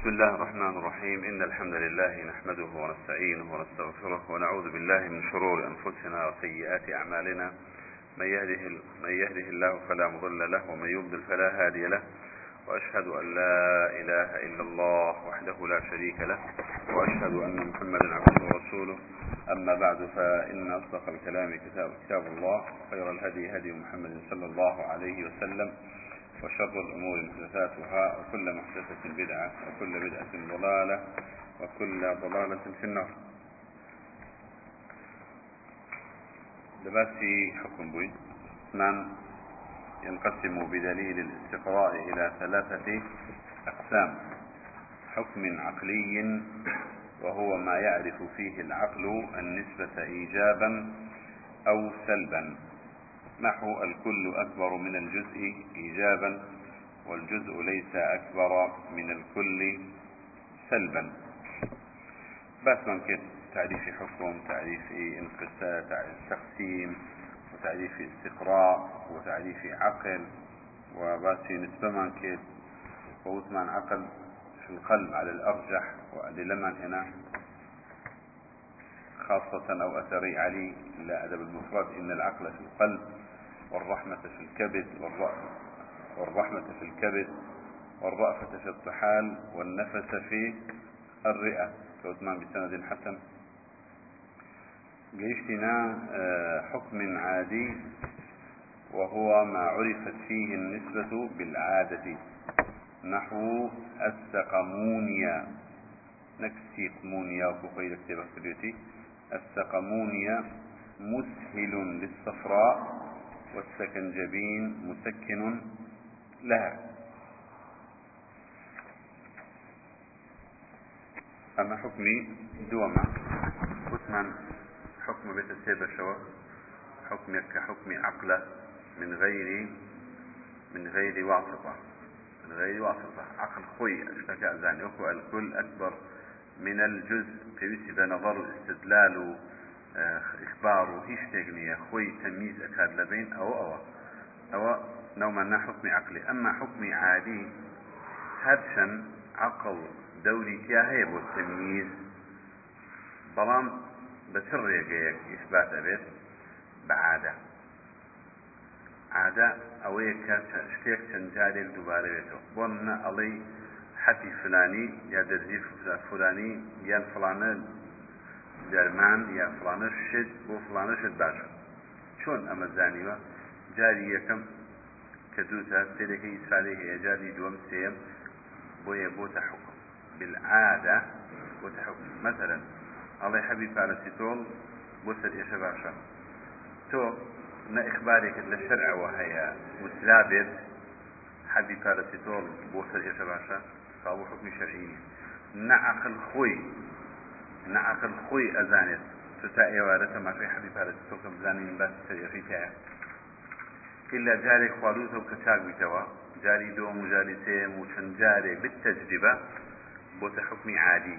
بسم الله الرحمن الرحيم إن الحمد لله نحمده ونستعينه ونستغفره ونعوذ بالله من شرور أنفسنا وسيئات أعمالنا من يهده, من يهده الله فلا مضل له ومن يضلل فلا هادي له وأشهد أن لا إله إلا الله وحده لا شريك له وأشهد أن محمدا عبده ورسوله أما بعد فإن أصدق الكلام كتاب, كتاب الله خير الهدي هدي محمد صلى الله عليه وسلم وشر الأمور محدثاتها وكل محدثة بدعة وكل بدعة ضلالة وكل ضلالة في النار. لباسي حكم بوي. من ينقسم بدليل الاستقراء إلى ثلاثة أقسام. حكم عقلي وهو ما يعرف فيه العقل النسبة إيجابا أو سلبا. نحو الكل أكبر من الجزء إيجابا والجزء ليس أكبر من الكل سلبا. بس ممكن تعريف حكم تعريف انقسام تعريف تقسيم وتعريف استقراء وتعريف عقل وباسي نسبة ممكن ووثمان عقل في القلب على الأرجح وأدلة هنا خاصة أو أثري علي لا أدب المفرد إن العقل في القلب والرحمة في الكبد والرحمة في الكبد والرأفة في الطحال والنفس في الرئة. كعثمان بسند حسن. جيشتنا آه، حكم عادي وهو ما عرفت فيه النسبة بالعادة. نحو السقمونيا. نكسي قمونيا وكوخيل كتابة كديوتي السقمونيا مسهل للصفراء. والسكنجبين مسكن لها. أما حكمي دوما حكما حكم بيت السيبة شو حكمك كحكم عقلة من غير من غير واسطة من غير واسطة. عقل خوي اشتكى أزاني وكو الكل أكبر من الجزء كيوسي بنظر استدلال إخبار و هیچ شتێک نییە. خۆی تەمیز ئەکات لە بین ئەوە ئەوە. ئەوە نەومەنا حکمی عقلی. ئەمما حکمی عادی هەرچەند عقل دەوری تیا هەیە بۆ تەمیز بەڵام بە چ ڕێگەیەک ئیثبات ئەبێت بە عادە. ئەوەیە کە شتێک چەند جارێک دووبارە بێتەوە. بۆ منە ئەڵەی حەتی فلانی یا دەرزی فلانی یان فلانە دەرمان یا فلانە شت بۆ فلانە شت باشە. چۆن ئەمە زانیوە؟ جاری یەکەم کە دوو تا سێرەکەی ئیسرالی هەیە جاری دووەم سێم بۆیە بۆتە حکم بالعادە بۆتە حکم مثلا ئەڵێ حەبی پارەسیتۆڵ بۆ سەر ئێشە باشە. تۆ نە ئیخبارێکت لە شەرعەوە هەیە وسلا بێت حەبی پارەسیتۆڵ بۆ سەر ئێشە باشە؟ فهو حكم شرعي نعقل خوي نعقل خوي أزانت تتا إيوارة ما في حبيب هذا تتوكم زانين بس سيغي تاع إلا جاري خوالوزة وكتاق بجوا جاري دوم وجاري سيم وشن جاري بالتجربة بوت حكم عادي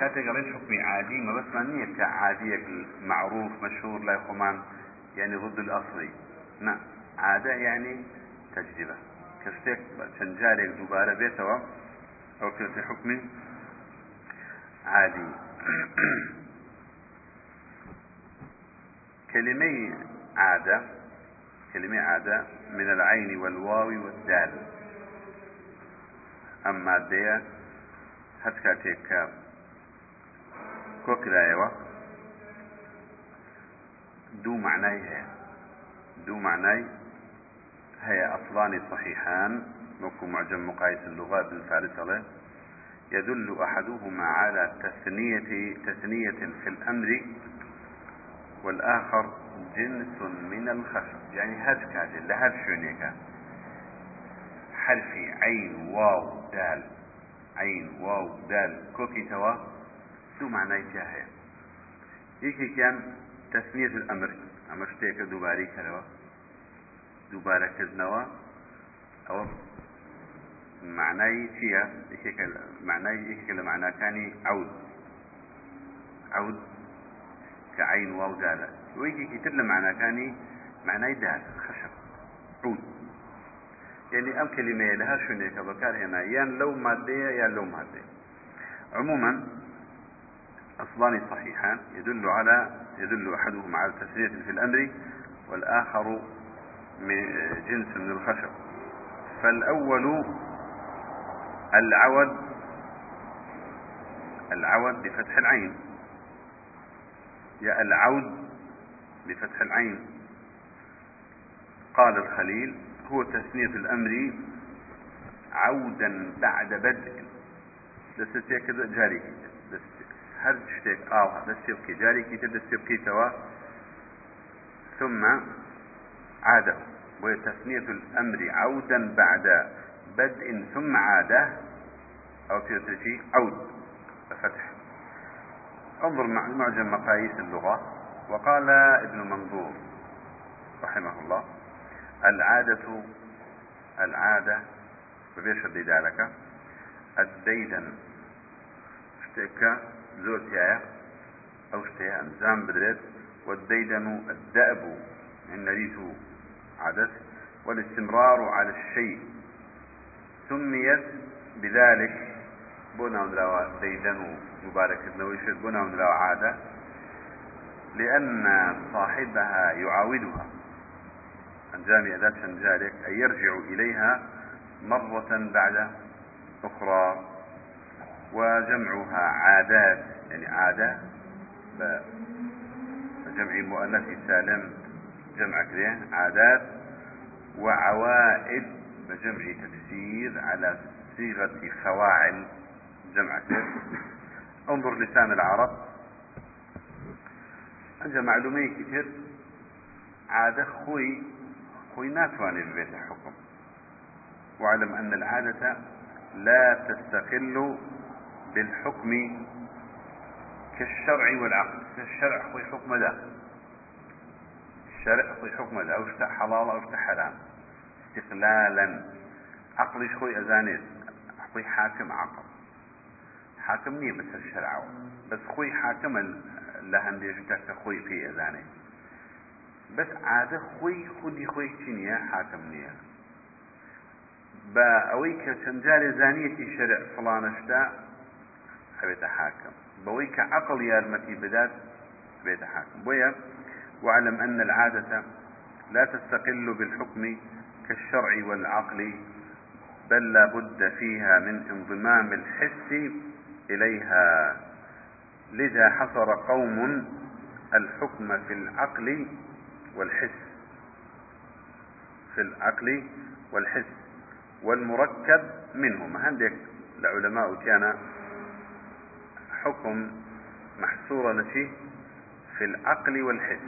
كاتك غير حكم عادي ما بس ما نية كعادية معروف مشهور لا يخمان يعني ضد الأصلي نعم عادة يعني تجربة كشتك شنجارك دوبارة بيتوا أو كشتك حكم عادي. كلمة عادة كلمة عادة من العين والواو والدال. أما دي هتكاتيك كوكلايوة دو معناي هي. دو معناي هي أصلان صحيحان. وكو معجم مقايس اللغات بالفارس عليه. يدل أحدهما على تثنية تثنية في الأمر والآخر جنس من الخشب. يعني هاد كاتل لهاد شونيكا حرفي عين واو دال. عين واو دال. كوكي توا شو معنى جاهي يكي كان تثنية الأمر. أمر شتيك دوباري كروا دوبارة كذنوا. أو معنای چییە معنای یەکێکە لە معناکانی عود. عود کە عین واو دالە وەیەکێکی تر لە معناکانی معنای دال خشب. عود. يعني أم كلمة لها شنيك بكار هنا يان لو مادية يان لو مادية عموما أصلان صحيحان. يدل على يدل أحدهما على تسمية في الأمر والآخر من جنس من الخشب. فالأول العود العود بفتح العين. يا العود بفتح العين. قال الخليل هو تثنية الأمر عودا بعد بدء. دەستێک جاري هەر شتێک ئاو دەستێ بکە جارێکی تر دەستێ بکەیتەوە ثم عاده. وهي تثنية الأمر عودا بعد بدء ثم عادة أو في عود بفتح انظر معجم مقاييس اللغة. وقال ابن منظور رحمه الله العادة العادة ببيش الديدالك الديدن. اشتكى زوتيا أو اشتيا انزام بدرت والديدن الدأب. من نريت عدس والاستمرار على الشيء. سميت بذلك بنا ونراوى ديدن مبارك النويشت بنا ونراوى عادة لأن صاحبها يعاودها أنجام أداة ذلك أي يرجع إليها مرة بعد أخرى وجمعها عادات يعني عادة بجمع مؤنث سالم جمع كذا عادات وعوائد بجمع تفسير على صيغة فواعل جمع انظر لسان العرب. أنجا معلومي كتير عادة خوي خوي ناتواني ببيت الحكم. واعلم أن العادة لا تستقل بالحكم كالشرع والعقل. الشرع خوي حكم ذا الشرع خوي حكم ذا أو حلال أو حرام. استقلالا. عقلي خوي أزانيت خوي حاكم عقل. حاكم نية بس الشرع. بس خوي حاكم لهن ديشتك خوي في أزاني بس عادة خوي خودي خوي چنية حاكم نية با چەند جارێ زانیەتی شەرع فڵانەشتا ئەبێتە حاكم عقل يارمتي بدات بيت حاكم بويا واعلم أن العادة لا تستقل بالحكم كالشرع والعقل بل لا بد فيها من انضمام الحس إليها. لذا حصر قوم الحكم في العقل والحس في العقل والحس والمركب منهما هندك العلماء كان حكم محصورة لشي في العقل والحس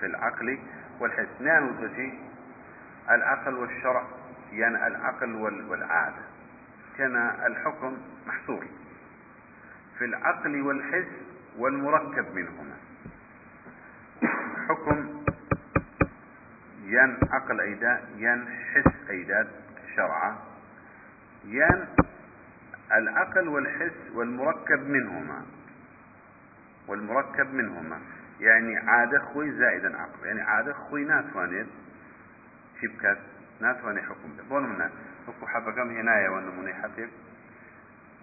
في العقل والحس. نانو تشي العقل والشرع يعني العقل والعادة. كان الحكم محصور. في العقل والحس والمركب منهما. حكم ين عقل أيدا ين حس أيداد شرعا ين العقل والحس والمركب منهما. والمركب منهما. يعني عادة خوي زائدا عقل. يعني عادة خوي ناتوانيت شبكات ناتواني حكم ده. بون منا حكو حبكم هنايا والنموني حتيب.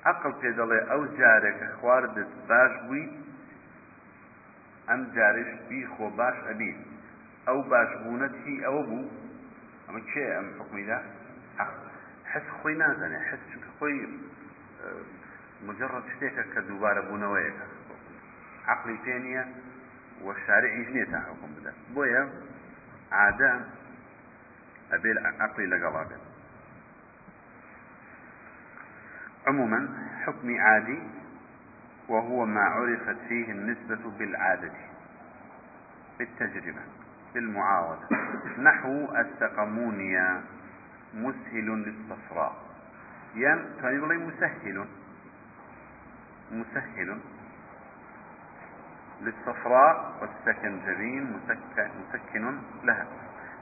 عقل پێدەڵێ ئەو جارێکە خواردت باش بووی ئەم جارش بی خۆ باش ئەبین ئەو باشبوونەتی ئەوە بوو ئەمە کێ ئەم حکمیدا حس خۆی نازانێ حس چونکە خۆی مجرد شتێکە کە دووبارە بوونەوەیەکە عقلی پێ نییە و شارعیش نییە تا حکم ئەبێ عقلی لەگەڵا عموما حكم عادي وهو ما عرفت فيه النسبة بالعادة بالتجربة بالمعاودة نحو السقمونيا مسهل للصفراء. يعني ثاني بلي مسهل مسهل للصفراء والسكنجبين مسكن لها.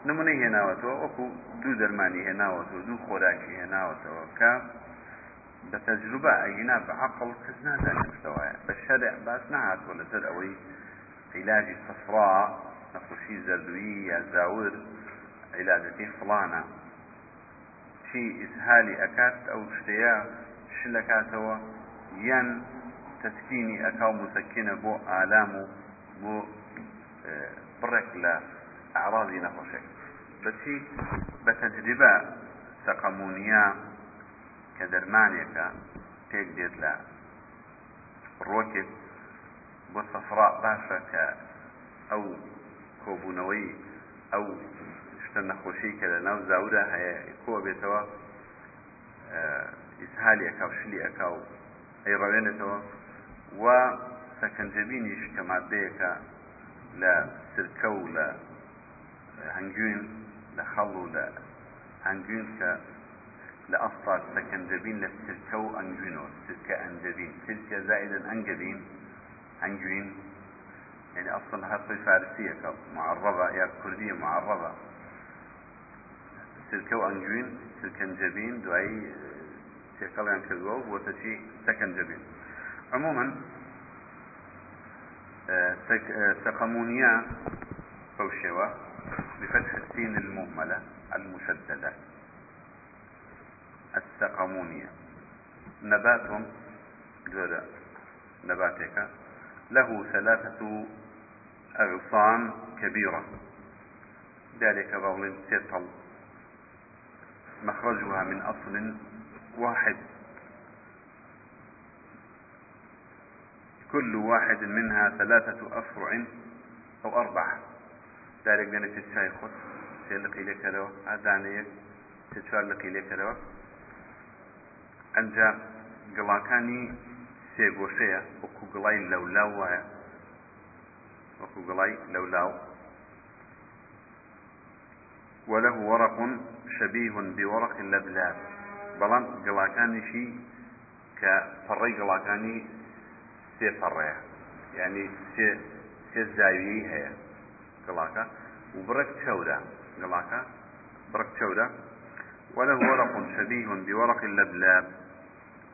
نموني هناوتو وكو دو درماني هناوتو دو خوراكي هناوتو كا بتجربة أينا بعقل كزنا ذلك مستوايا بالشرع باس نهات ولا زر أوي علاج الصفراء نقص شي زردوي يا زاور علاجتي فلانة شتي إسهالي أكات أو شتيا شلكاتوا ين تسكيني أكاو مسكنة بو آلام بو آه، برك لا أعراضي نخوشك بس بتجربة سقمونيا كدرمانيكا تيك ديت لا ڕۆکێک بۆ سەفرا باشە کە ئەو کۆبوونەوەی ئەو شتە نەخۆشی کە لە ناو زاورە هەیە کۆ بێتەوە ئیسهالی ئەکا و شلی ئەکا و ئەی ڕەوێنێتەوە و سەکەنجەبینیش کە مادەیەکە لە سرکە و لە هەنگوین لە خەڵ و لە هەنگوین کە لأصل سكنجبين للسلكة وأنجوينو سلكة أنجبين سلكة زائدا أنجبين أنجوين يعني أصلا هذه فارسية معربة يا كردية معربة سلكة وأنجوين سلكنجبين دعي تيقل عن كذوب وتشي سكنجبين عموما سقمونيا فوشوا بفتح السين المهملة المشددة. السقمونية نبات جودة نباتك. له ثلاثة أغصان كبيرة. ذلك بول تطل مخرجها من أصل واحد. كل واحد منها ثلاثة أفرع أو أربعة. دارێک دێنێت چای خۆت سێ لە قیلەکەرەوە ئازانەیەک سێ چوار لە قیلەکەرەوە ئەنج گڵاکانی سێگۆشەیە وەکو گڵای لەولاو وایە. وەکو گڵای لەولاو. وله ورق شبيه بورق اللبلاب بەڵام گڵاکانیشی کە پەڕی گڵاکانی سێ پەڕەیە یعنی سێ زاویی هەیە. گڵاکە و بڕێک چەورە گڵاکە بڕێک وله ورق شبيه بورق اللبلاب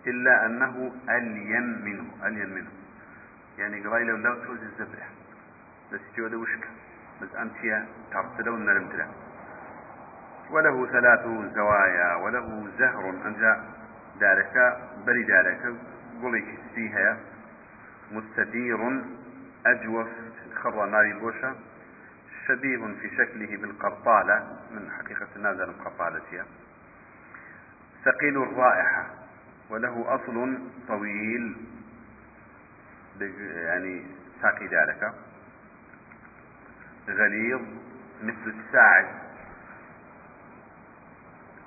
إلا أنه ألين منه ألين منه. يعني قضاي لو لو توز الزبرة بس جودة وشك؟ بس أنت تعرف لو نرمت وله ثلاث زوايا وله زهر أنجا دارك بري دارك قولي فيها مستدير أجوف خر ناري بوشة. شبيه في شكله بالقرطالة من حقيقة نازل القرطالة ثقيل الرائحة وله أصل طويل يعني ساقي ذلك. غليظ مثل الساعد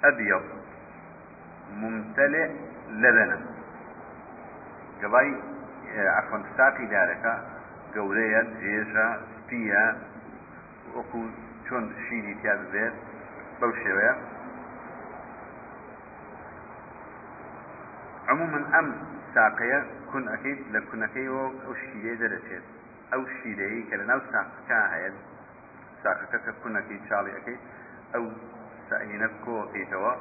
أبيض ممتلئ لبنا قضي عفوا ساقي ذلك. قولية جيشة سبية. وەکو چۆن شینی تیا ببێت بەو شێوەیە. عمومن ئەم ساقەیە کون ئەەکەیت لە کوونەکەیەوە ئەو شیرەیە دەرەچێت. ئەو شیرەیە کە لە ناو ساقەکە هەیە ساقەکە کە کوونەکەی چاڵیەکەی ئەو سەینە کۆکەیتەوە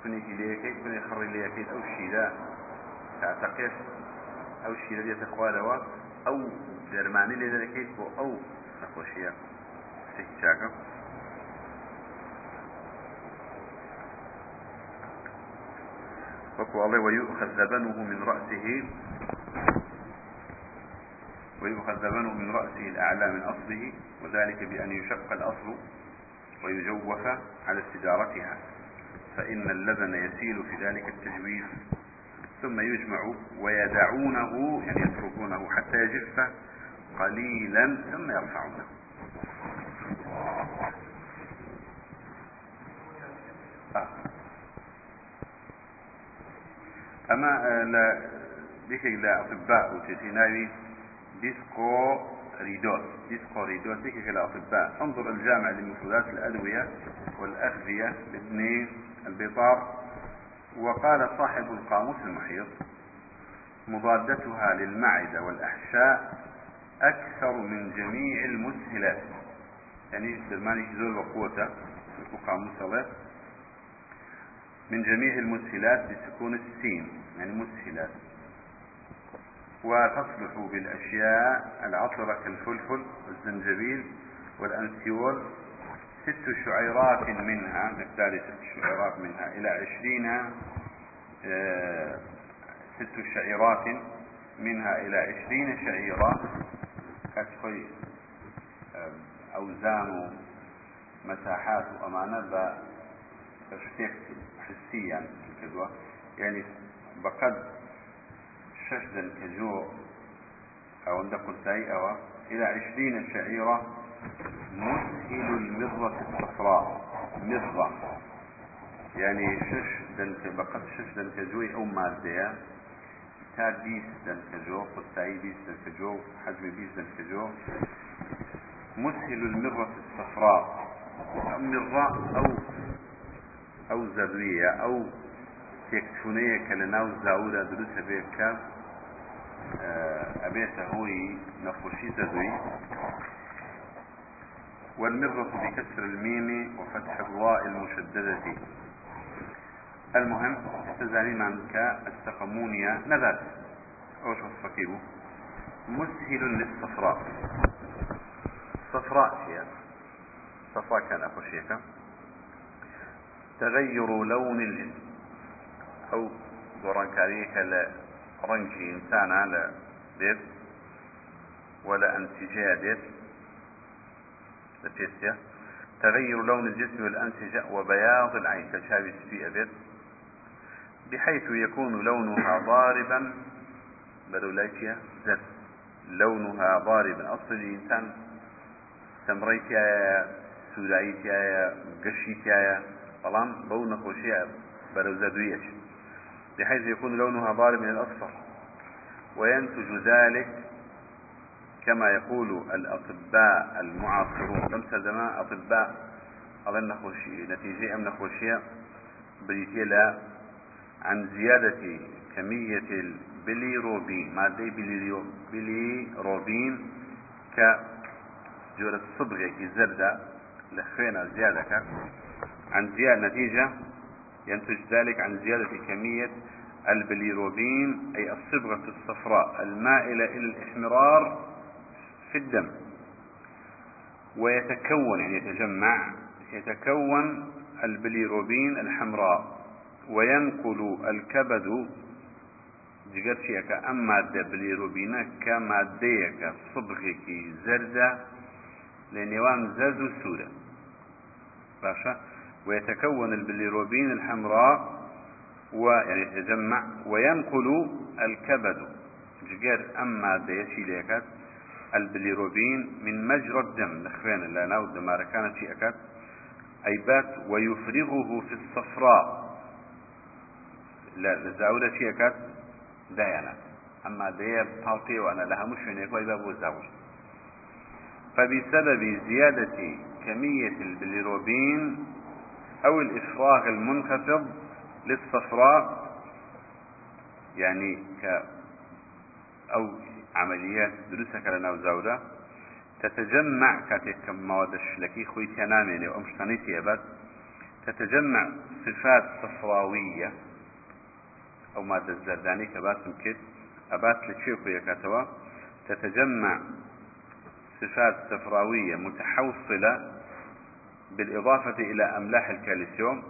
کونێکی لەکەیت کونێ خڕی لەکەیت ئەو شیرە تاتەقێش ئەو شیرە دێتە خوارەوە ئەو دەرمانی لێ دەرەکەیت بۆ ئەو نەخۆشیە. الله ويؤخذ لبنه من رأسه ويؤخذ لبنه من رأسه الأعلى من أصله وذلك بأن يشق الأصل ويجوف على استدارتها. فإن اللبن يسيل في ذلك التجويف ثم يجمع ويدعونه يعني يتركونه حتى يجف قليلا ثم يرفعونه. أما لا بك لا أطباء وتتناوي ديسكو ريدوس ديسكو ريدوس بك لا أطباء. انظر الجامع لمفردات الأدوية والأغذية لابن البطار وقال صاحب القاموس المحيط مضادتها للمعدة والأحشاء أكثر من جميع المسهلات. يعني درماني زول وقوته القاموس الله من جميع المسهلات بسكون السين يعني مسهلات. وتصلح بالأشياء العطرة كالفلفل والزنجبيل والأنسيول ست شعيرات منها مقدار ست شعيرات منها إلى عشرين آه، ست شعيرات منها إلى عشرين شعيرة. كتخي أوزان مساحات وأمانة بشتك حسيا يعني بقد ششدا كجو أو عند قلتاي أو إلى عشرين شعيرة مسهل المرة الصفراء مرة. يعني شش دنك بقد شش دنك جوي أو مادية تا بيس دنك جو قلتاي بيس دنك جو حجم بيس دنك جو مسهل المرة الصفراء. مرة أو أو زرية أو تكتونية كلناو زاورة دروسة بيكا أبيت هوي نخوشي زدوي والمرة بكسر الميم وفتح الراء المشددة. المهم استزالي عنك السقمونية نبات. أو شو فكيبو مسهل للصفراء. صفراء هي صفراء كان أخشيك تغير لون الجسم أو دوران كاريك لرنجي إنسان على بيت ولا أنسجاء بيت. لبيستيا تغير لون الجسم والأنسجة وبياض العين. كشابس في أبيت بحيث يكون لونها ضاربا. بلولاتيا زد. لونها ضاربا. أصل الإنسان سمريتيا سودايتيا قشيتيا طالما بو نخوشيا بلو زدويش بحيث يكون لونها ضارب من الأصفر. وينتج ذلك كما يقول الأطباء المعاصرون. لم سلما أطباء أظن نخوشي نتيجة أم نخوشية بريتيلا عن زيادة كمية البليروبين مادة بليروبين كجورة الصبغة زردة لخينا زيادة. عن زيادة نتيجة ينتج ذلك عن زيادة كمية البليروبين أي الصبغة الصفراء المائلة إلى الإحمرار في الدم. ويتكون يعني يتجمع يتكون البليروبين الحمراء. وينقل الكبد جگرچیەکە أما مادە بلیروبینە کە مادەیەکە صبغێکی زەردە لە نێوان زەرد باشا؟ ويتكون البليروبين الحمراء ويعني يتجمع وينقل الكبد. جگر أما مادە یەکی البليروبين من مجرى الدم. نخوين لا ناو دماركانة شي أكاد أي بات ويفرغه في الصفراء. لا لزاولة شي أكاد دايانا أما ديا طالتي وأنا لها مش من يكوي بابو فبسبب زيادة كمية البليروبين أو الإفراغ المنخفض للصفراء يعني ك أو عمليات دروسك لنا زاودا تتجمع كاتك مواد الشلكي خوي تنامين أو مشتنيتي ابد تتجمع صفات صفراوية أو مادة الزرداني كبات مكت أبات لتشيكو يكاتوا تتجمع صفات صفراوية متحوصلة بالإضافة إلى أملاح الكالسيوم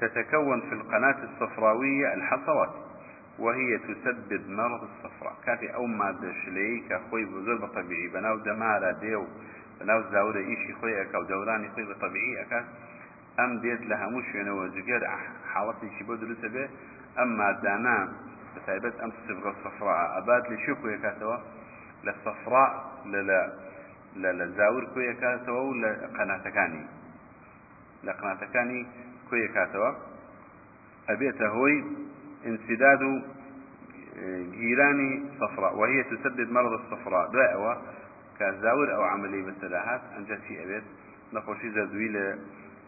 تتكون في القناة الصفراوية الحصوات وهي تسبب مرض الصفراء. كافي أو مادة شلي كخوي بزر بطبيعي بناو دمارة ديو بناو زاورة إيشي خوي اكا ودوراني خوي بطبيعي أكا أم ديت لها مش يعني وزجر حالتي شي بدر سبه أما دانا بتايبت أم صبغة الصفراء. ابات لشوكو يكاتوا للصفراء للا لە لە زاور کوێیە کاتەوە و لە قەناتەکانی. لە قەناتەکانی کوێیە کاتەوە. ئەبێتە هۆی انسیداد و جيران صفراء وهي تسبب مرض الصفراء دعوة كزاور أو عملي بالسلاحات أنجا شيء أبيت نخوشي زردوي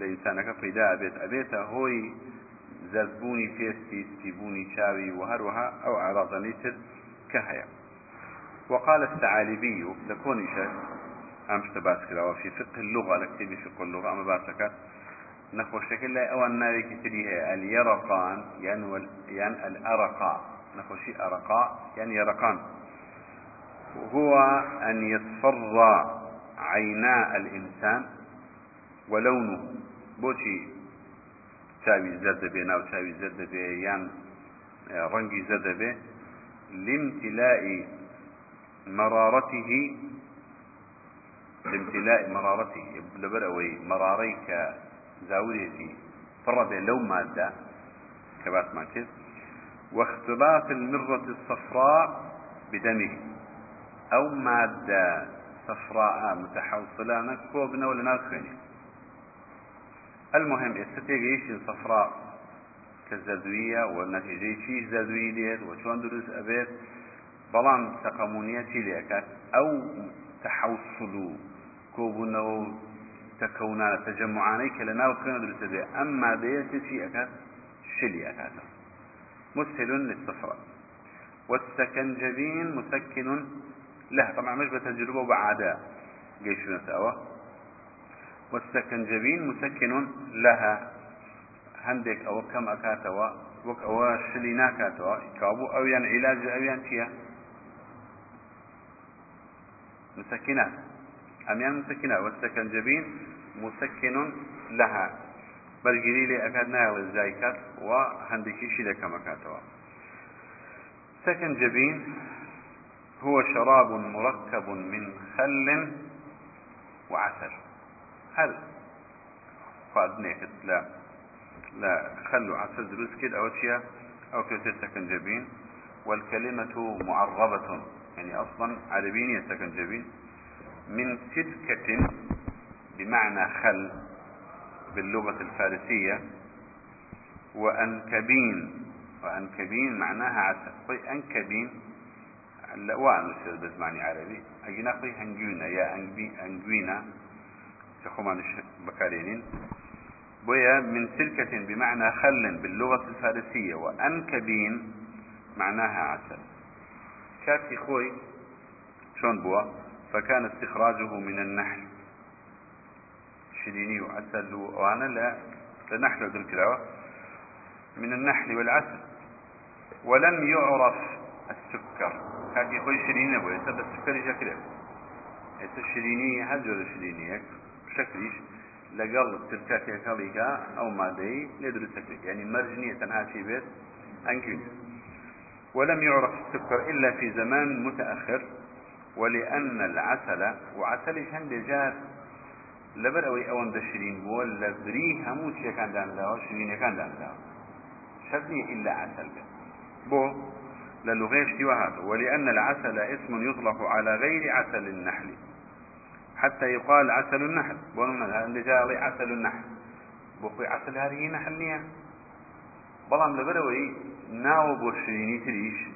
لإنسانك فيدا أبيت أبيت هوي زردبوني فيستي ستيبوني شاوي وهروها أو أعراض نيتر كهيا وقال الثعالبي لكوني شك شيء أمش تباس كده وفي فقه اللغة لكتبي فقه اللغة. أما باسكات نخوشەکە لای ئەوان ناوێکی تری هەیە ئەلیەڕقان یان یان نخوشي أرقا يعني يرقان. هو أن يصفر عينا الإنسان ولونه. بوشي تاوي زرد بي ناو تاوي زرد بي يان رنجي زرد بي لامتلاء مرارته لامتلاء مرارته لبرأوي مراريك زاوريتي فرد لو مادة كبات ما كذ واختلاط المرة الصفراء بدمه. أو مادة صفراء متحوصلة نكوبنا ولا ناخني المهم استيجيش صفراء كالزادوية والنتيجة شيء زادوية ديت وشون دروس أبيت. بلان تقامونية لأكاد أو تحوصلوا كوبنا تكونا كلنا وخينا دروس أبيت أما ديت شيء أكاد شلي أكاد مسهل للصفراء والسكنجبين مسكن له طبعا مش بتجربة بعداء جيش نسأوه والسكنجبين مسكن لها. هندك أو كم أكاتوا وك أو شلينا كاتوا كابو أو ين علاج أو ين مسكنات أميان مسكنات والسكنجبين مسكن لها؟ بل قليل أكاد نايل الزايكات وهندكي شيء كما كاتوا. سكنجبين هو شراب مركب من خل وعسل. هل فادنيك لا لا خل وعسل دروس كد أو شيء أو كتير سكنجبين والكلمة معربة يعني أصلا عربية سكنجبين من سدكة بمعنى خل باللغة الفارسية وأنكبين. وأنكبين معناها عسل. طيب أنكبين. لا وانو بس معني عربي. أجينا قوي هنجوينا يا انجبي انجوينا تخومان بكارينين. بويا من سلكة بمعنى خل باللغة الفارسية. وأنكبين معناها عسل. كافي خوي شون بوا؟ فكان استخراجه من النحل. شديني وعسل وأنا لا لنحل ذو من النحل والعسل. ولم يعرف السكر. كاكي خوي شرينة بو يسا بس سكري شكله يسا شريني هل جور شرينيك شكليش لقل تركاكي كاليكا أو مادي سكلك يعني مرجنية تنها شي بيت انكين ولم يعرف السكر إلا في زمان متأخر. ولأن العسل وعسل هندي جار لبر أوي أون دشرين بو لبري هموت كان دان لا شرين كان دان لا شرني إلا عسل بو للغيش وهذا ولأن العسل اسم يطلق على غير عسل النحل. حتى يقال عسل النحل. بوننا اللي جاء عسل النحل. بقي عسل هذه نحل نية بلام لبروي ناو بوشريني تريش.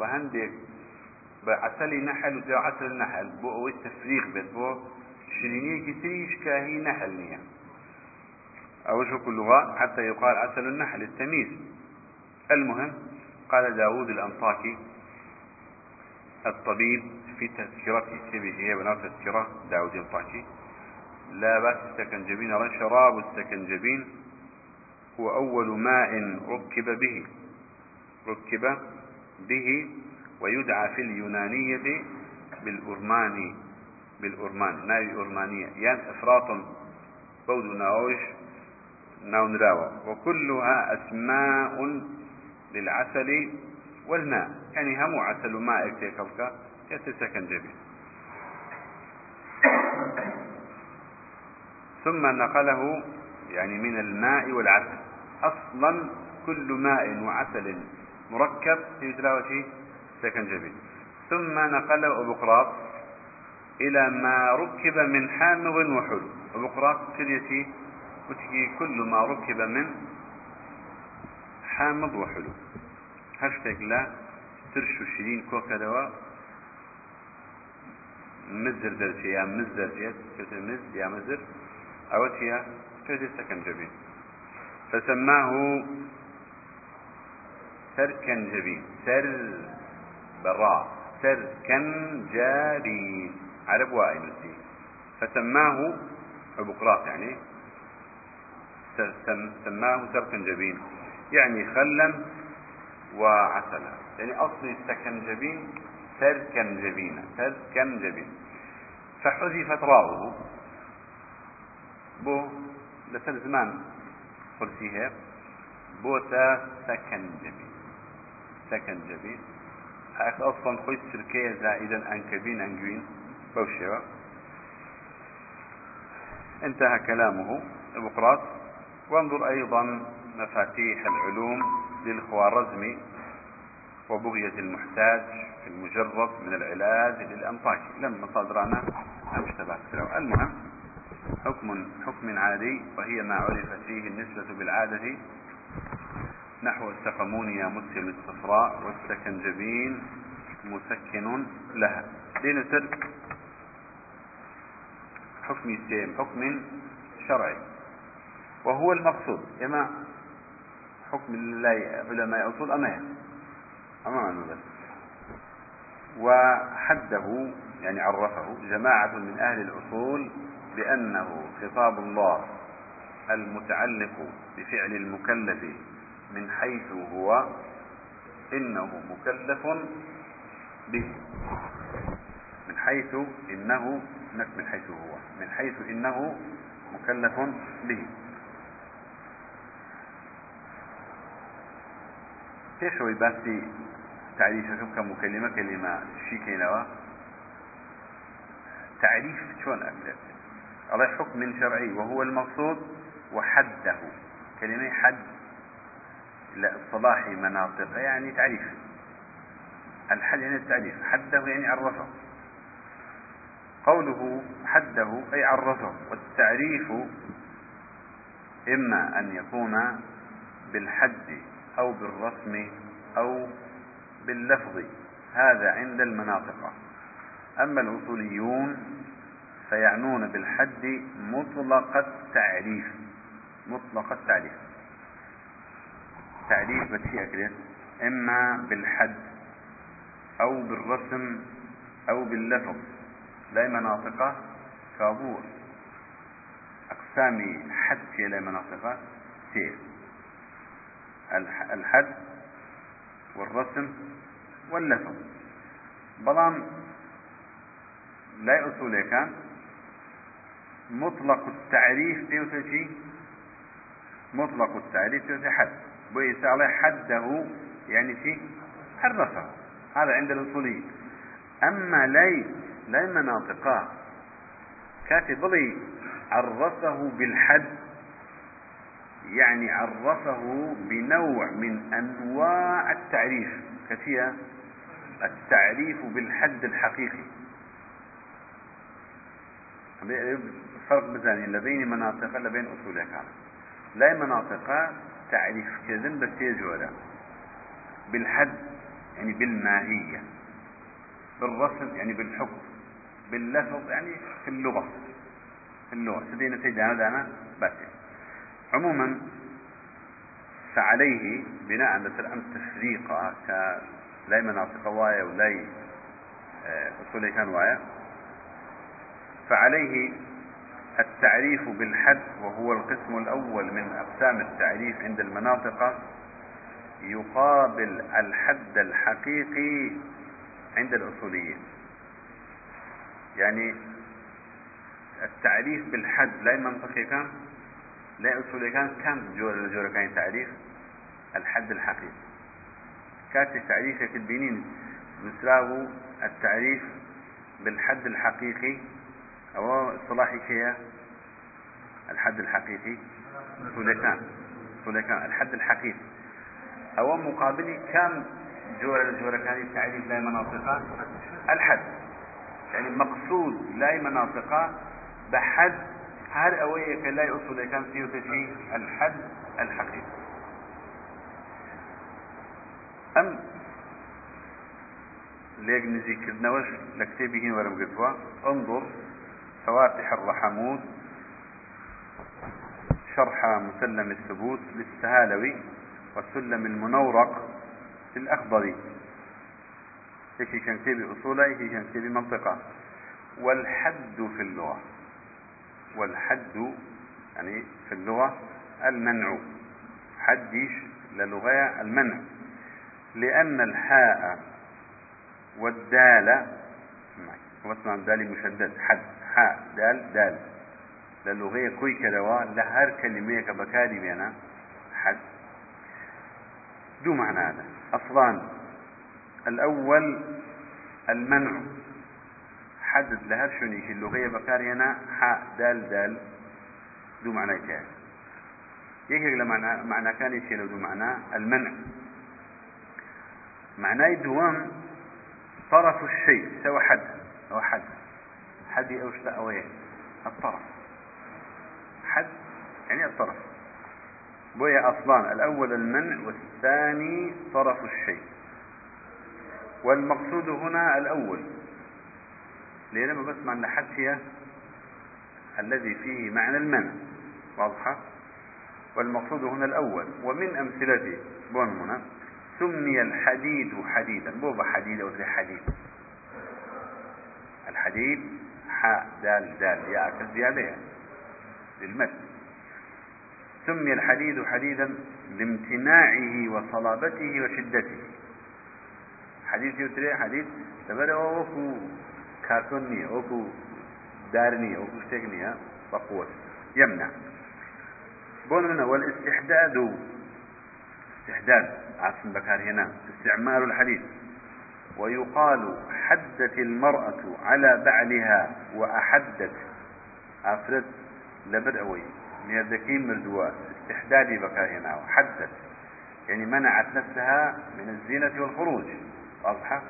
بهندك بعسل نحل وجاء عسل النحل بو التفريق بيت. بو شريني كتريش كاهي نحل نية أوجه كل لغة حتى يقال عسل النحل التمييز. المهم قال داود الأنطاكي الطبيب في تذكرته سبي هي بناء تذكرة داود الأنطاكي لا بأس السكنجبين شراب السكنجبين هو أول ماء ركب به. ركب به ويدعى في اليونانية بالأرماني بالأرمان ناوي أرمانية يعني إفراط بود ناوش ناو نراوة وكلها أسماء للعسل والماء. يعني هم عسل ماء اكتيكالك يتسكن جبي ثم نقله يعني من الماء والعسل. أصلا كل ماء وعسل مركب. في تلاوة سكن جبي ثم نقله أبو قراط إلى ما ركب من حامض وحلو. أبو قراط كريتي وتجي كل ما ركب من حامض وحلو. هشتك لا ترشو شرين كوكا دوا. مزر درجة يا مزر جيت كتر مز يا مزر. أوتيا كتر سكن جبين فسماه سركن جبين سر براء سركن جاري. عرب وائل فسماه أبو قراط يعني. سماه سركن جبين. يعني خلا وعسلا يعني أصل السكنجبين تركنجبين تركنجبين فحذفت راؤه بۆ لەسەر زمان قرسی هەیە بۆتە سەکەنجەبی سەکەنجەبی أصلا خوي التركية زائدا أنكبين أنجوين بوشيوة انتهى كلامه بقراط وانظر أيضا مفاتيح العلوم للخوارزمي وبغية المحتاج في المجرد من العلاج للأنطاكي لما صادرنا أمشتبات المهم حكم حكم عادي وهي ما عرفت فيه النسبة بالعادة نحو السقمونيا مسكن الصفراء والسكنجبين مسكن لها. لنتر حكم سيم حكم شرعي. وهو المقصود. إما حكم الله علماء أصول أما أما بس. وحده يعني عرفه جماعة من أهل الأصول بأنه خطاب الله المتعلق بفعل المكلف من حيث هو إنه مكلف به. من حيث إنه من حيث هو. من حيث إنه مكلف به. پێشەوەی باسی تعریفەکە بکەم و کەلیمە کەلیمە شیکەینەوە تعريف شلون أبدأ؟ على حكم شرعي وهو المقصود وحده. كلمة حد. لاصطلاح مناطق يعني تعريف. الحد يعني التعريف حده يعني عرفه. قوله حده أي عرفه والتعريف إما أن يكون بالحد أو بالرسم أو باللفظ هذا عند المناطق. أما الأصوليون فيعنون بالحد مطلق التعريف مطلق التعريف. تعريف بشيء إما بالحد أو بالرسم أو باللفظ. لا مناطق كابور. أقسام حد لا مناطق سير الحد والرسم واللفظ. بلان لا أصول كان مطلق التعريف تيوتشي مطلق التعريف تيوتشي حد. بيسا حده يعني شي عرفه هذا عند الأصوليين أما لا لا مناطقا كاتب عرفه بالحد. يعني عرفه بنوع من أنواع التعريف. كثيرا التعريف بالحد الحقيقي. فرق بزاني. لبين مناطق لبين أصولها لا مناطق تعريف كذن بس يجولا بالحد يعني بالماهية. بالرسم يعني بالحكم. باللفظ يعني في اللغة. في اللغة. سدينا سيدنا دانا بس. عموما فعليه بناء مثل أم تفريقة كلاي مناطق وايا ولاي آه، أصولي كان وايا فعليه التعريف بالحد وهو القسم الأول من أقسام التعريف عند المناطق يقابل الحد الحقيقي عند الأصوليين. يعني التعريف بالحد لا منطقي كان لا أصولي كان كم جور الجورة كان تعريف الحد الحقيقي. كانت التعريف في البنين بسراو التعريف بالحد الحقيقي أو اصطلاحي كيا الحد الحقيقي. سوليكان سوليكان الحد الحقيقي. أو مقابل كم جور الجورة كان التعريف لا مناطقة؟ الحد. يعني مقصود لا مناطقة بحد. هر أوية لا أصول كان فيه تشي الحد الحقيقي. أم ليك نزي كردنوش لكتابه ورم انظر. فواتح الرحمود شرح مسلم الثبوت للسهالوي والسلم المنورق للأخضري. إيش كان كتابي أصوله إيش كان كتابي منطقة. والحد في اللغة. والحد يعني في اللغة المنع. حدش للغة المنع. لأن الحاء والدال هو اسمه دال مشدد حد. دال دال. للغة كوي كدوا لهر كلمة كبكاري بينا حد. دو معنى هذا. أصلان الأول المنع. حدد لهر اللغة بكاري هنا حاء دال دال. دو معنى كان. يكيك لمعنى معنى كان يشيل دو معنى المنع. معناه دوام طرف الشيء سوى حد أو حد. حد شتاء أو الطرف. حد يعني الطرف. بويا أصلان الأول المنع والثاني طرف الشيء. والمقصود هنا الأول. لأنه بس معنى حد هي الذي فيه معنى المنع. واضحة؟ والمقصود هنا الأول. ومن أمثلته بون هنا سمي الحديد حديدا. بوبا حديد أو حديد. الحديد دال دال يا كزيادة يعني للمد سمي الحديد حديدا لامتناعه وصلابته وشدته. حديد يوتري حديد تبدا وكو كارتونية وكو دارنية وكو شتكنية بقوة. يمنع. بون منه والاستحداد. استحداد عاصم بكار هنا. استعمال الحديد. ويقال حدت المرأة على بعلها وأحدت. أفرد لبدعوي نيردكي مردوا استحدادي بكار هنا وحدت. يعني منعت نفسها من الزينة والخروج. واضحة؟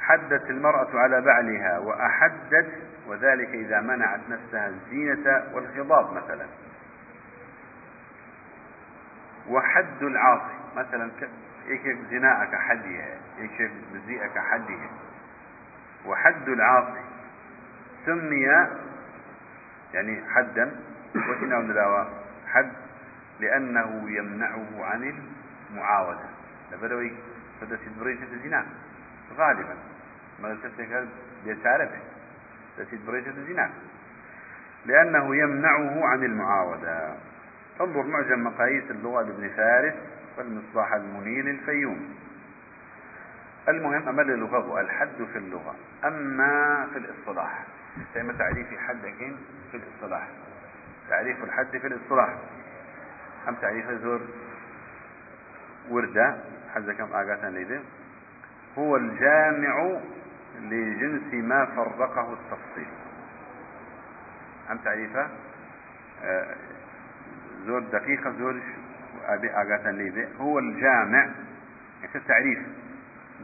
حدت المرأة على بعلها وأحدت. وذلك إذا منعت نفسها الزينة والخضاب مثلا. وحد العاصي. مثلا يكيك زناءك حدها يكيك مزيئك حدها وحد العاصي. سمي يعني حدا وشنا ندلاوا حد لأنه يمنعه عن المعاودة. لبدوي فدس بريشة الزنا غالبا. ما تفتكر بيتعرفه. دس بريشة الزنا لأنه يمنعه عن المعاودة. انظر معجم مقاييس اللغة لابن فارس. والمصباح المنير الفيوم. المهم أمل اللغة الحد في اللغة. أما في الاصطلاح كما تعريف حدك في الاصطلاح. تعريف الحد في الاصطلاح. أم تعريف زور وردة حد كم آقاتا ليدي؟ هو الجامع لجنس ما فرقه التفصيل. أم تعريفه؟ آه، زور دقيقة زور ليبي هو الجامع يعني التعريف.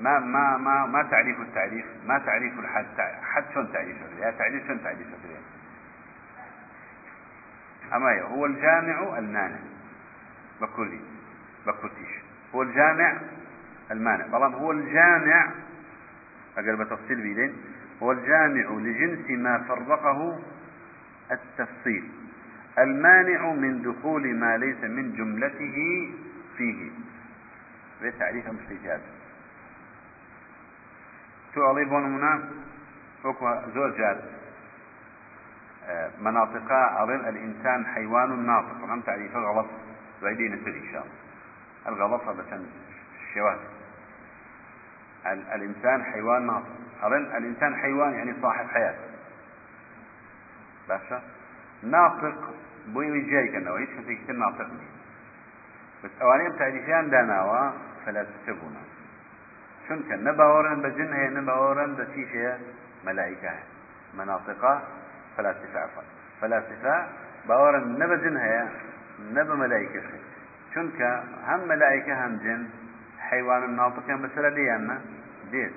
ما ما ما ما تعريف التعريف ما تعريف الحد. حد شون تعريفه يا تعريف شون تعريفه أما هو الجامع المانع. بكلي بكلتيش هو الجامع المانع. بلام هو الجامع أقل بتفصيل بيدين. هو الجامع لجنس ما فرقه التفصيل. المانع من دخول ما ليس من جملته فيه. تعريف مشتكات تو علي بون وكو زور جاد مناطقها أظن الإنسان حيوان ناطق وهم تعريفه غلط بعيدين نسل إن شاء الله الغلط هذا الشواذ الإنسان حيوان ناطق أظن الإنسان حيوان يعني صاحب حياة باشا ناطق بوي جاي كنا وهيش في كتير ناطقني بس أوانيم تعريفيان داناوا فلا تسبونا شون كان نباورن بجن هي نباورن بشيش هي ملائكة مناطقة فلاسفة عفوا. فلاسفة باورن نبجن هي نب ملائكة شون كان هم ملائكة هم جن حيوان الناطق مثلا ديانا دين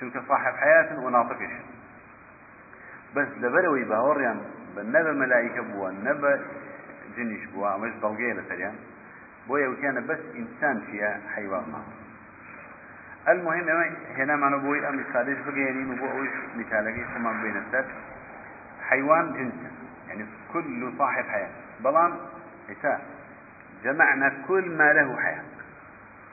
شون صاحب حياة وناطقش بس لبروي باوريان بنبى ملائكة بوا نبى جنش بوا مش ضلقية لسريان بويا وكان بس إنسان فيها حيوان ما المهم هنا ما نبوي أم مثالش بقيني نبوي مثالك كمان بين السر حيوان جنس يعني كل صاحب حياة بلان إساء جمعنا كل ما له حياة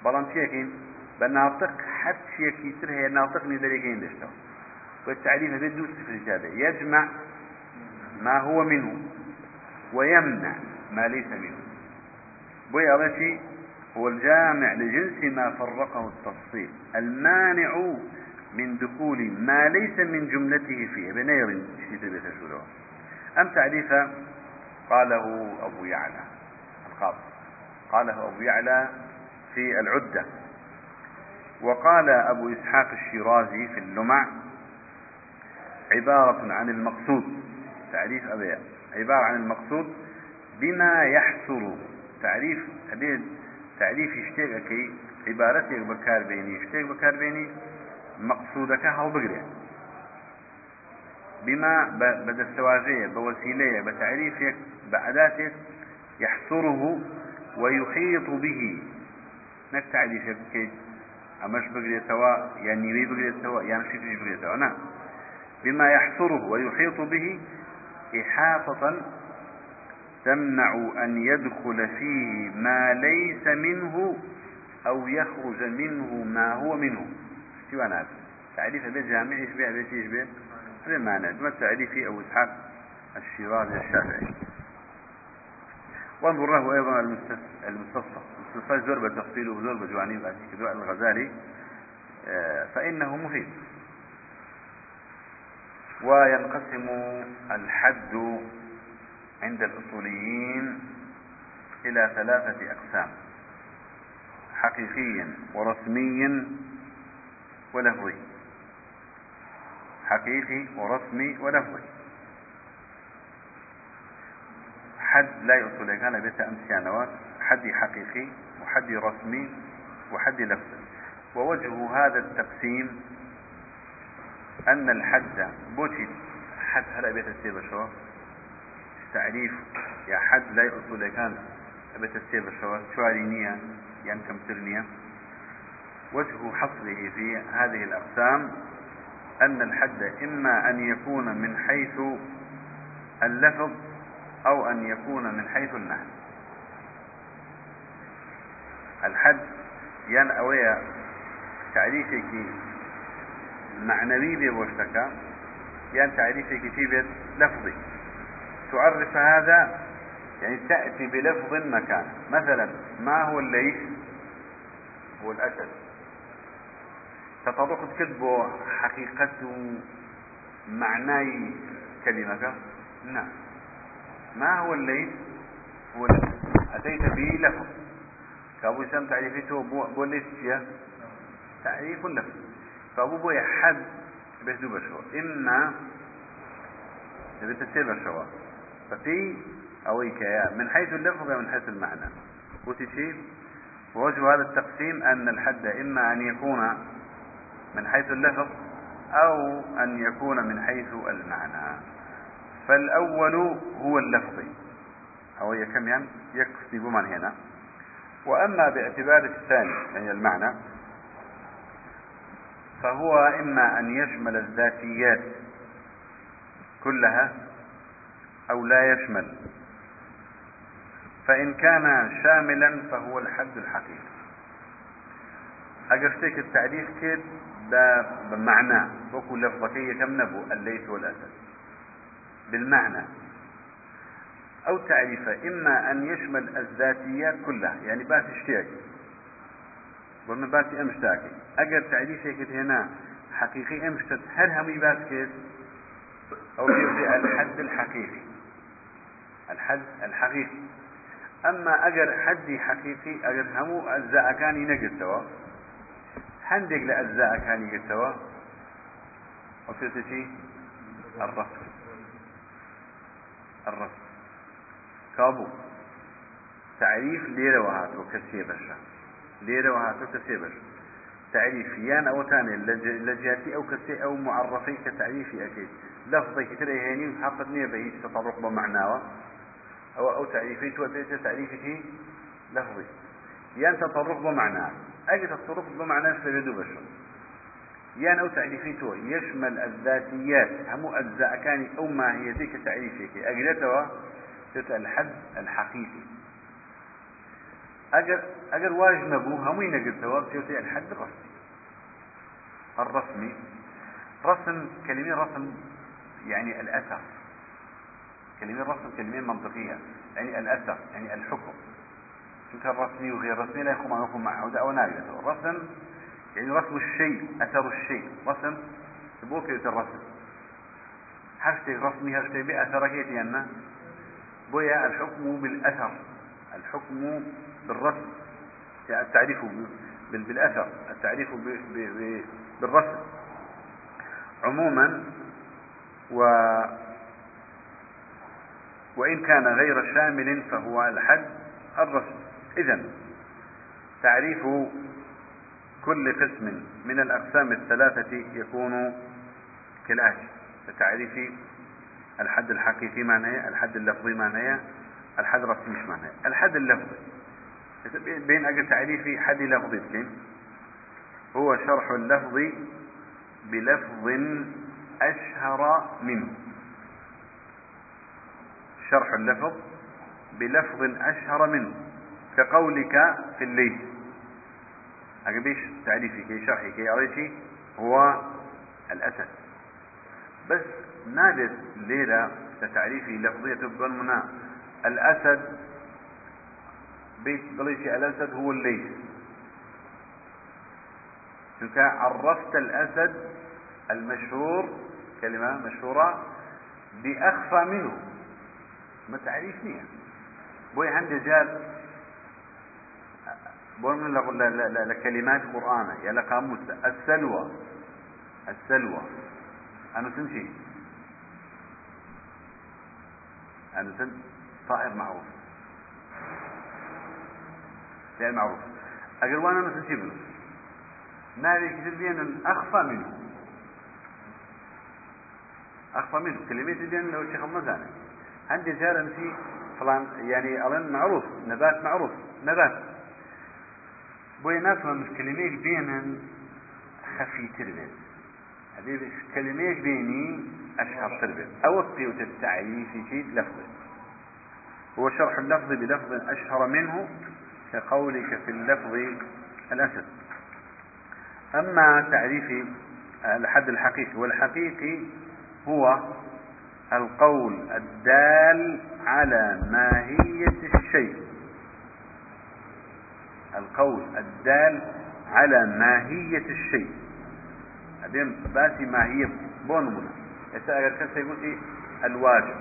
بلان شيكين بناطق حد شيء كتير هي ناطق ندريكين دشتو والتعريف هذا دوس في يجمع ما هو منه ويمنع ما ليس منه. بوي أغشي هو الجامع لجنس ما فرقه التفصيل. المانع من دخول ما ليس من جملته فيه بنير شتيت بيتشوره أم تعريفا قاله أبو يعلى القاضي قاله أبو يعلى في العدة. وقال أبو إسحاق الشيرازي في اللمع عبارة عن المقصود. تعريف أبي عبارة عن المقصود بما يحصر تعريف أبي تعريف يشتغل عبارتك بكار بيني يشتغل بكار بيني مقصودك هل بقرأ بما بدستواجية بوسيلة بتعريفك بأداتك يحصره ويحيط به. نك تعريفك كيد أمش سواء يعني بقرية سواء يعني شيء بقرية سواء بما يحصره ويحيط به إحاطة تمنع أن يدخل فيه ما ليس منه أو يخرج منه ما هو منه. شو أنا تعريف بالجامع يشبه بيت يشبه هذا معنى. ما تعريفي أو إسحاق الشيرازي الشافعي؟ وانظر له أيضا المستصفى المستصفى زور بالتفصيل وزور بجوانب الغزالي. آه، فإنه مفيد. وينقسم الحد عند الأصوليين إلى ثلاثة أقسام حقيقي ورسمي ولفظي حقيقي ورسمي ولفظي حد لا يصل كان بيت أمسيانوات حد حقيقي وحد رسمي وحد لفظي. ووجه هذا التقسيم أن الحد بوتي حد هلا بيت السيبة شو تعريف يا حد لا يصل كان بيت السيبة شو شوارينية يعني كم ترنية وجه حصره في هذه الأقسام أن الحد إما أن يكون من حيث اللفظ أو أن يكون من حيث المعنى الحد ين أويا تعريفك معنوي بوشتك ين تعريفك تيبت لفظي. تعرف هذا؟ يعني تأتي بلفظ مكان. مثلا ما هو الليث؟ هو الأسد. تطرق تكتبه حقيقة معناي كلمة. نعم. ما هو الليل هو أتيت به لفظ. كابو سام تعريفته بو ليس تعريف لفظ. كابو بو حد دو بشو إما تبي تسير بشوا. فتي أويك يا من حيث اللفظ من حيث المعنى. وتشي ووجه هذا التقسيم أن الحد إما أن يكون من حيث اللفظ أو أن يكون من حيث المعنى. فالأول هو اللفظي أو هي كم يعني؟ يكفي بمن هنا. وأما باعتبار الثاني يعني المعنى فهو إما أن يشمل الذاتيات كلها أو لا يشمل. فإن كان شاملا فهو الحد الحقيقي. أقرتك التعريف كده بمعنى. وكل لفظكية كم نبو الليث والأسد. بالمعنى. أو تعريفه إما أن يشمل الذاتيات كلها يعني بات اشتياك ومن بات أمشتاكي. أجر تعريفك هنا حقيقي أمشتت. هل هم بات كيس أو في الحد الحقيقي. الحد الحقيقي. أما أجر حدي حقيقي أجر همو أجزاء كان ينقل سوا هندق لأجزاء كان ينقل سوا وفي الرفض. الرسم كابو. تعريف ليرة وهاتو كسي بشا. ليرة وهاتو كسي بشا. تعريف يان أو تاني لجاتي أو كسي أو معرفي كتعريفي أكيد. لفظي كتير هيني حقت نية بهيش تطرق بمعناه أو أو تعريفي تو تعريفي لفظي يان تطرق بمعناه أجي تطرق بمعناه سيدو بشر. يان أو تعريفيته يشمل الذاتيات. هم أجزاء كان أو ما هي ذيك تعريفك أجلتها الحد الحقيقي. أجر أجر واجب نبو. هم ينقلتها تيوتي الحد الرسمي. الرسمي. رسم كلمة رسم يعني الأثر. كلمة رسم كلمة منطقية. يعني الأثر يعني الحكم. شو كان رسمي وغير رسمي لا يكون معه معه أو ناقلته الرسم يعني رسم الشيء أثر الشيء. رسم بوكية الرسم هشتي رسمي هشتي بأثر كيتيانا بويا الحكم بالأثر. الحكم بالرسم. يعني التعريف بالأثر. التعريف بالرسم. عموما و وإن كان غير شامل فهو الحد الرسم إذا تعريف كل قسم من الأقسام الثلاثة يكون كالآتي تعريف الحد الحقيقي معناه الحد اللفظي معناه الحد الرسمي مش معناه. الحد اللفظي بين أجل تعريف حد لفظي هو شرح اللفظ بلفظ أشهر منه. شرح اللفظ بلفظ أشهر منه كقولك في الليل. أقبيش تعريفي كي شرحي كي أريتي هو الأسد. بس نادر ليلة كتعريفي لفظية تبقى منا الأسد بيت بليشي الأسد هو الليل. شنك عرفت الأسد المشهور كلمة مشهورة بأخفى منه. ما تعريفني بوي عندي جال بوي من لكلمات قرآن يا لقاموس السلوى. السلوى. أنا تمشي أنا سن طائر معروف. يعني معروف. أقول وأنا مثل شبه ناري كثير بين أخفى منه. أخفى منه. كلمات بين لو الشيخ مزانة عندي جارة مثي فلان يعني ألين معروف نبات معروف نبات. بوي ناس من كلمات بين خفي تربيت. هذه كلمات بيني أشهر تربيت. أو الطيوت التعريف شيء لفظ هو شرح اللفظ بلفظ أشهر منه كقولك في اللفظ الأسد. أما تعريف الحد الحقيقي والحقيقي هو القول الدال على ماهية الشيء. القول الدال على ماهية الشيء. أبين باسي ماهية بونمنا إذا أقول كسي يقول الواجب.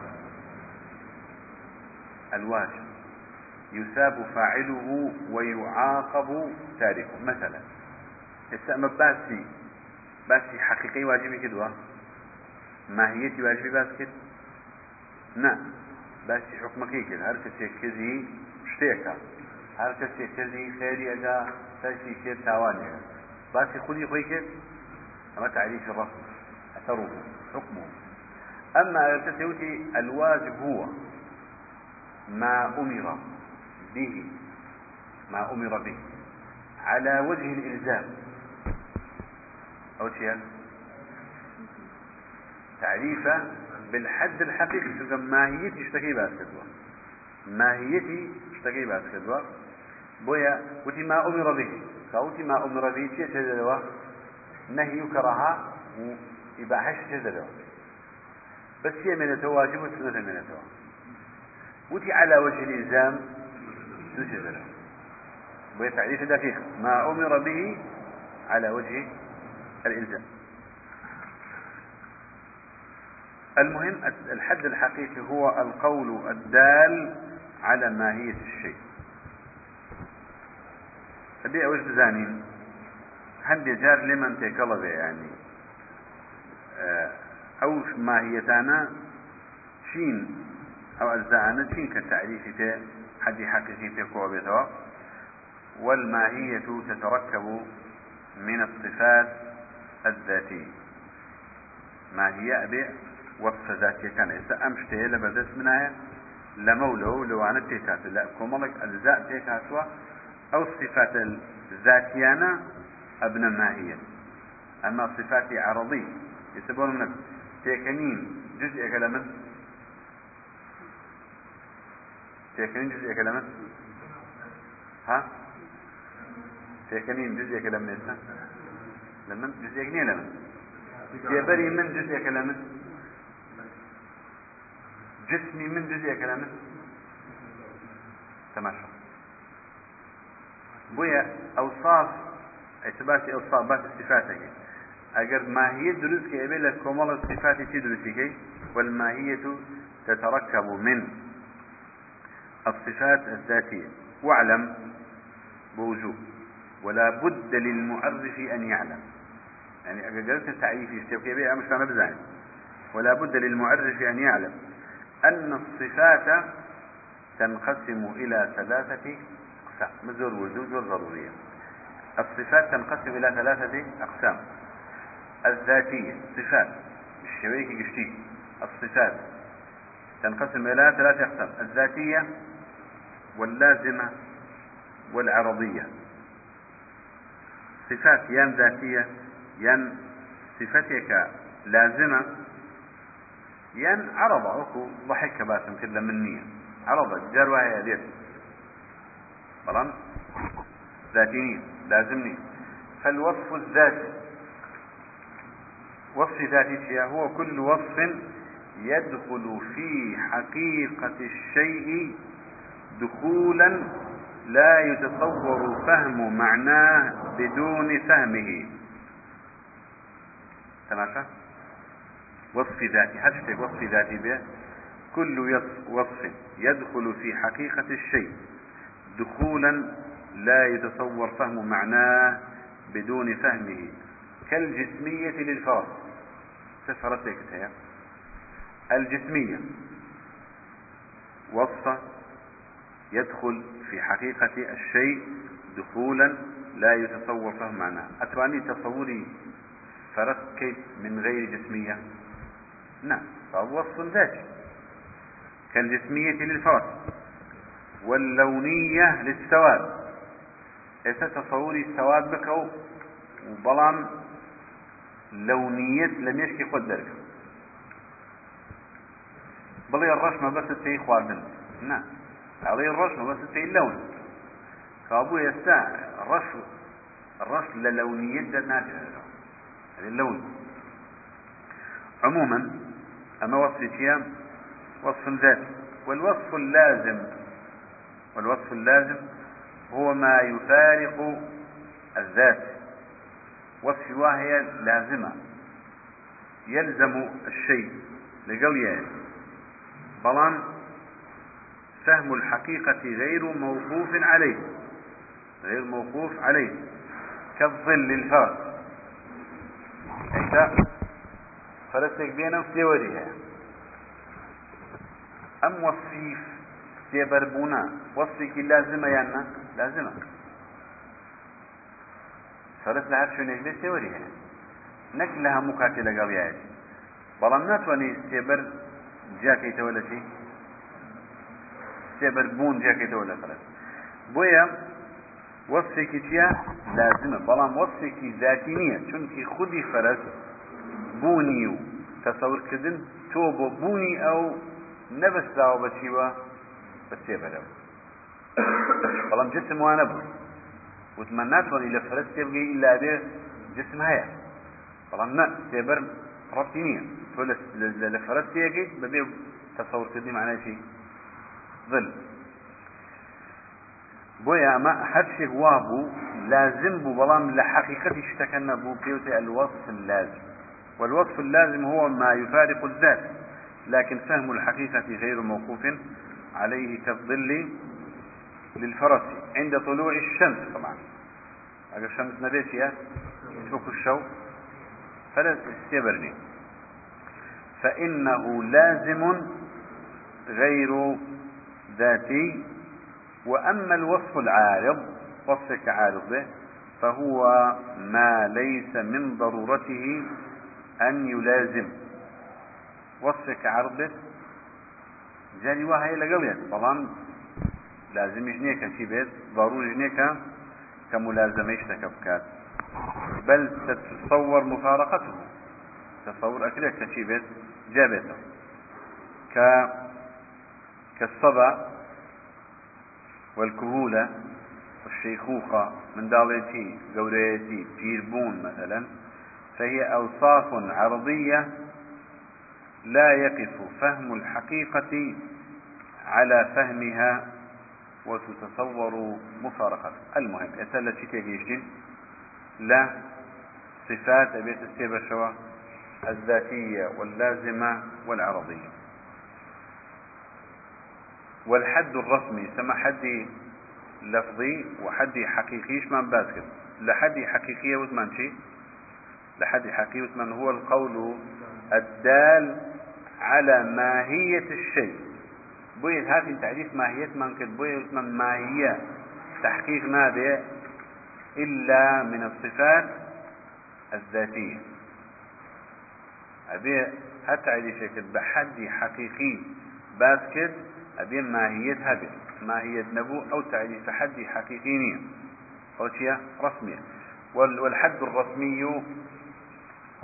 الواجب. يثاب فاعله ويعاقب تاركه. مثلا استأمر باسي باسي حقيقي واجبي كدوا ماهيتي واجبي باس كد نا باسي حكمكي كد هر كسي كزي شتيكا هر كسي كزي خيري اجا تاشي كد تاواني باسي خودي خوي كد اما تعريف الرسم اثره حكمه اما كسي الواجب هو. ما أمر به. ما أمر به. على وجه الإلزام. أو شيء تعريفه بالحد الحقيقي. ماهيتي اشتكي باس كدوا ماهيتي اشتكي باس كدوا بويا وتي ما أمر به. كوتي ما أمر به شيء تدلوا نهي كراهة وإباحة تدلوا بس هي من التواجب وسنة من التواجب وتي على وجه الإلزام له؟ وهي تعريف دقيق ما أمر به على وجه الإلزام. المهم الحد الحقيقي هو القول الدال على ماهية الشيء. أبي أوش بزانين هندي جار لمن تكلب يعني. آه، أوش ماهيتانا؟ شين أو أجزاءنا شين كالتعريف حد حقيقي تكو بيتوا والماهية تتركب من الصفات الذاتية. ماهية أبي وصف ذاتية كان إذا أمشتهي لبدس منها لمولو لو أنا تيكات لا كومالك أجزاء تيكاتوا أو الصفات الذاتية أبنى ماهية أما صفات عرضية يسبون من. تيكنين جزء كلمة تيكنين جزء كلمة ها تيكنين جزء إسا لمن؟ جزء كنية لمن. يبري من جزء كلمة جسمي من جزء كلمة تماشى بويا أوصاف اعتبارتي أوصاف بات الصفات درست که ابی لکمال صفاتی چی درستی که والماهية تتركب من الصفات الذاتية. واعلم بوجوب ولا بد للمعرف أن يعلم. يعني قلت التعريف يشتكي بها مش بزاني ولا بد للمعرف أن يعلم. أن الصفات تنقسم إلى ثلاثة أقسام. مزور وجود والضرورية. الصفات تنقسم إلى ثلاثة أقسام. الذاتية صفات الشبيك قشتي. الصفات تنقسم إلى ثلاثة أقسام. الذاتية واللازمة والعرضية. صفات يان ذاتية يان صفتك لازمة يان عرض أكو ضحك باسم كلا منية عرض جار يا ديت بلان ذاتيني لازمني فالوصف الذاتي. وصف ذاتي هو كل وصف يدخل في حقيقة الشيء دخولا لا يتصور فهم معناه بدون فهمه. تماشى؟ وصف ذاتي حتى وصف ذاتي به كل وصف يدخل في حقيقة الشيء. دخولا لا يتصور فهم معناه بدون فهمه. كالجسمية للفرس. سفرتك الجسمية. وصف يدخل في حقيقة الشيء دخولا لا يتصور فهم معناه. أتواني تصوري فرق كيف من غير جسمية؟ نعم فهو وصف ذاتي كالجسمية للفرس واللونية للسواد إذا تصوري السواد بكو وبلام لونية لم يشكي قدرك بلي الرشمة بس تي خواردن نعم هذه الرشمة بس تي اللون. فأبو يستع الرش الرش للونية ناجحة. هذه اللون. عموما أما وصف تيام وصف ذاتي والوصف اللازم والوصف اللازم هو ما يفارق الذات. وصف وهي لازمة يلزم الشيء لقوله. بلان فهم الحقيقة غير موقوف عليه غير موقوف عليه كالظل فرسك بينا وسيوريها أم وصيف سيبربونا وصفك لازمة يعني لازمة فرس لها شو نجلي سيوريها نك لها مكاتي لقال ياجي بلان ناتواني سيبر جاكيتەوە لە چی سێبەر بوون جاکەیتەوە لە فەرەس بۆیە وەصفێکی چیە لازمە بەڵام و تەسەورکردن تۆ بۆ بوونی ئەو نەبەستراوە بە چیوە بە؟ سێبەرەوە بەڵام جسم وانە بوو. وتمان ناتوانانی لە فەرەس تێبگەی ئیلا بێ جسم بەڵام نە سێبەر ڕەتی نییە. تۆ لە فەرەس تێگەیت بەبێ تەسەورکردنی معنای چی؟ ظل بۆیە ئەمە هەر شتێک وا بوو لازم بوو بەڵام لە حقیقەتی شتەکە نەبوو پێوتێ الوصف اللازم والوصف اللازم هو ما يفارق الذات لكن فهم الحقيقة غير موقوف عليه كالظل للفرس عند طلوع الشمس طبعا. أجل الشمس نبيتها يترك الشو فلا استبرني فإنه لازم غير ذاتي وأما الوصف العارض وصف عارض به فهو ما ليس من ضرورته أن يلازم وصفك جاني وهي لقوية طبعا لازم يجنيك شي بيت. ضروري يجنيك كملازمة يشتك بكات. بل تتصور مفارقته تصور أكلك كشي بيت. جابته. ك كالصبا والكهولة والشيخوخة من دالتي قوريتي جيربون مثلا. فهي أوصاف عرضية لا يقف فهم الحقيقة على فهمها وتتصور مفارقة. المهم يسأل شيء لا صفات أبيت السيبة شوا الذاتية واللازمة والعرضية. والحد الرسمي سما حد لفظي وحد حقيقي ما باسكت؟ لحد حقيقية وثمان شيء. لحد حقيقي وثمان هو القول الدال على ماهية الشيء. بويد هذه تعريف ماهية من كد بويد من ماهية. تحقيق نابع إلا من الصفات الذاتية. أبي شكل بحد حقيقي. باسكت أبي ماهية هذه. ماهية نبو أو تعريف حد حقيقي أو شيء رسمية والحد الرسمي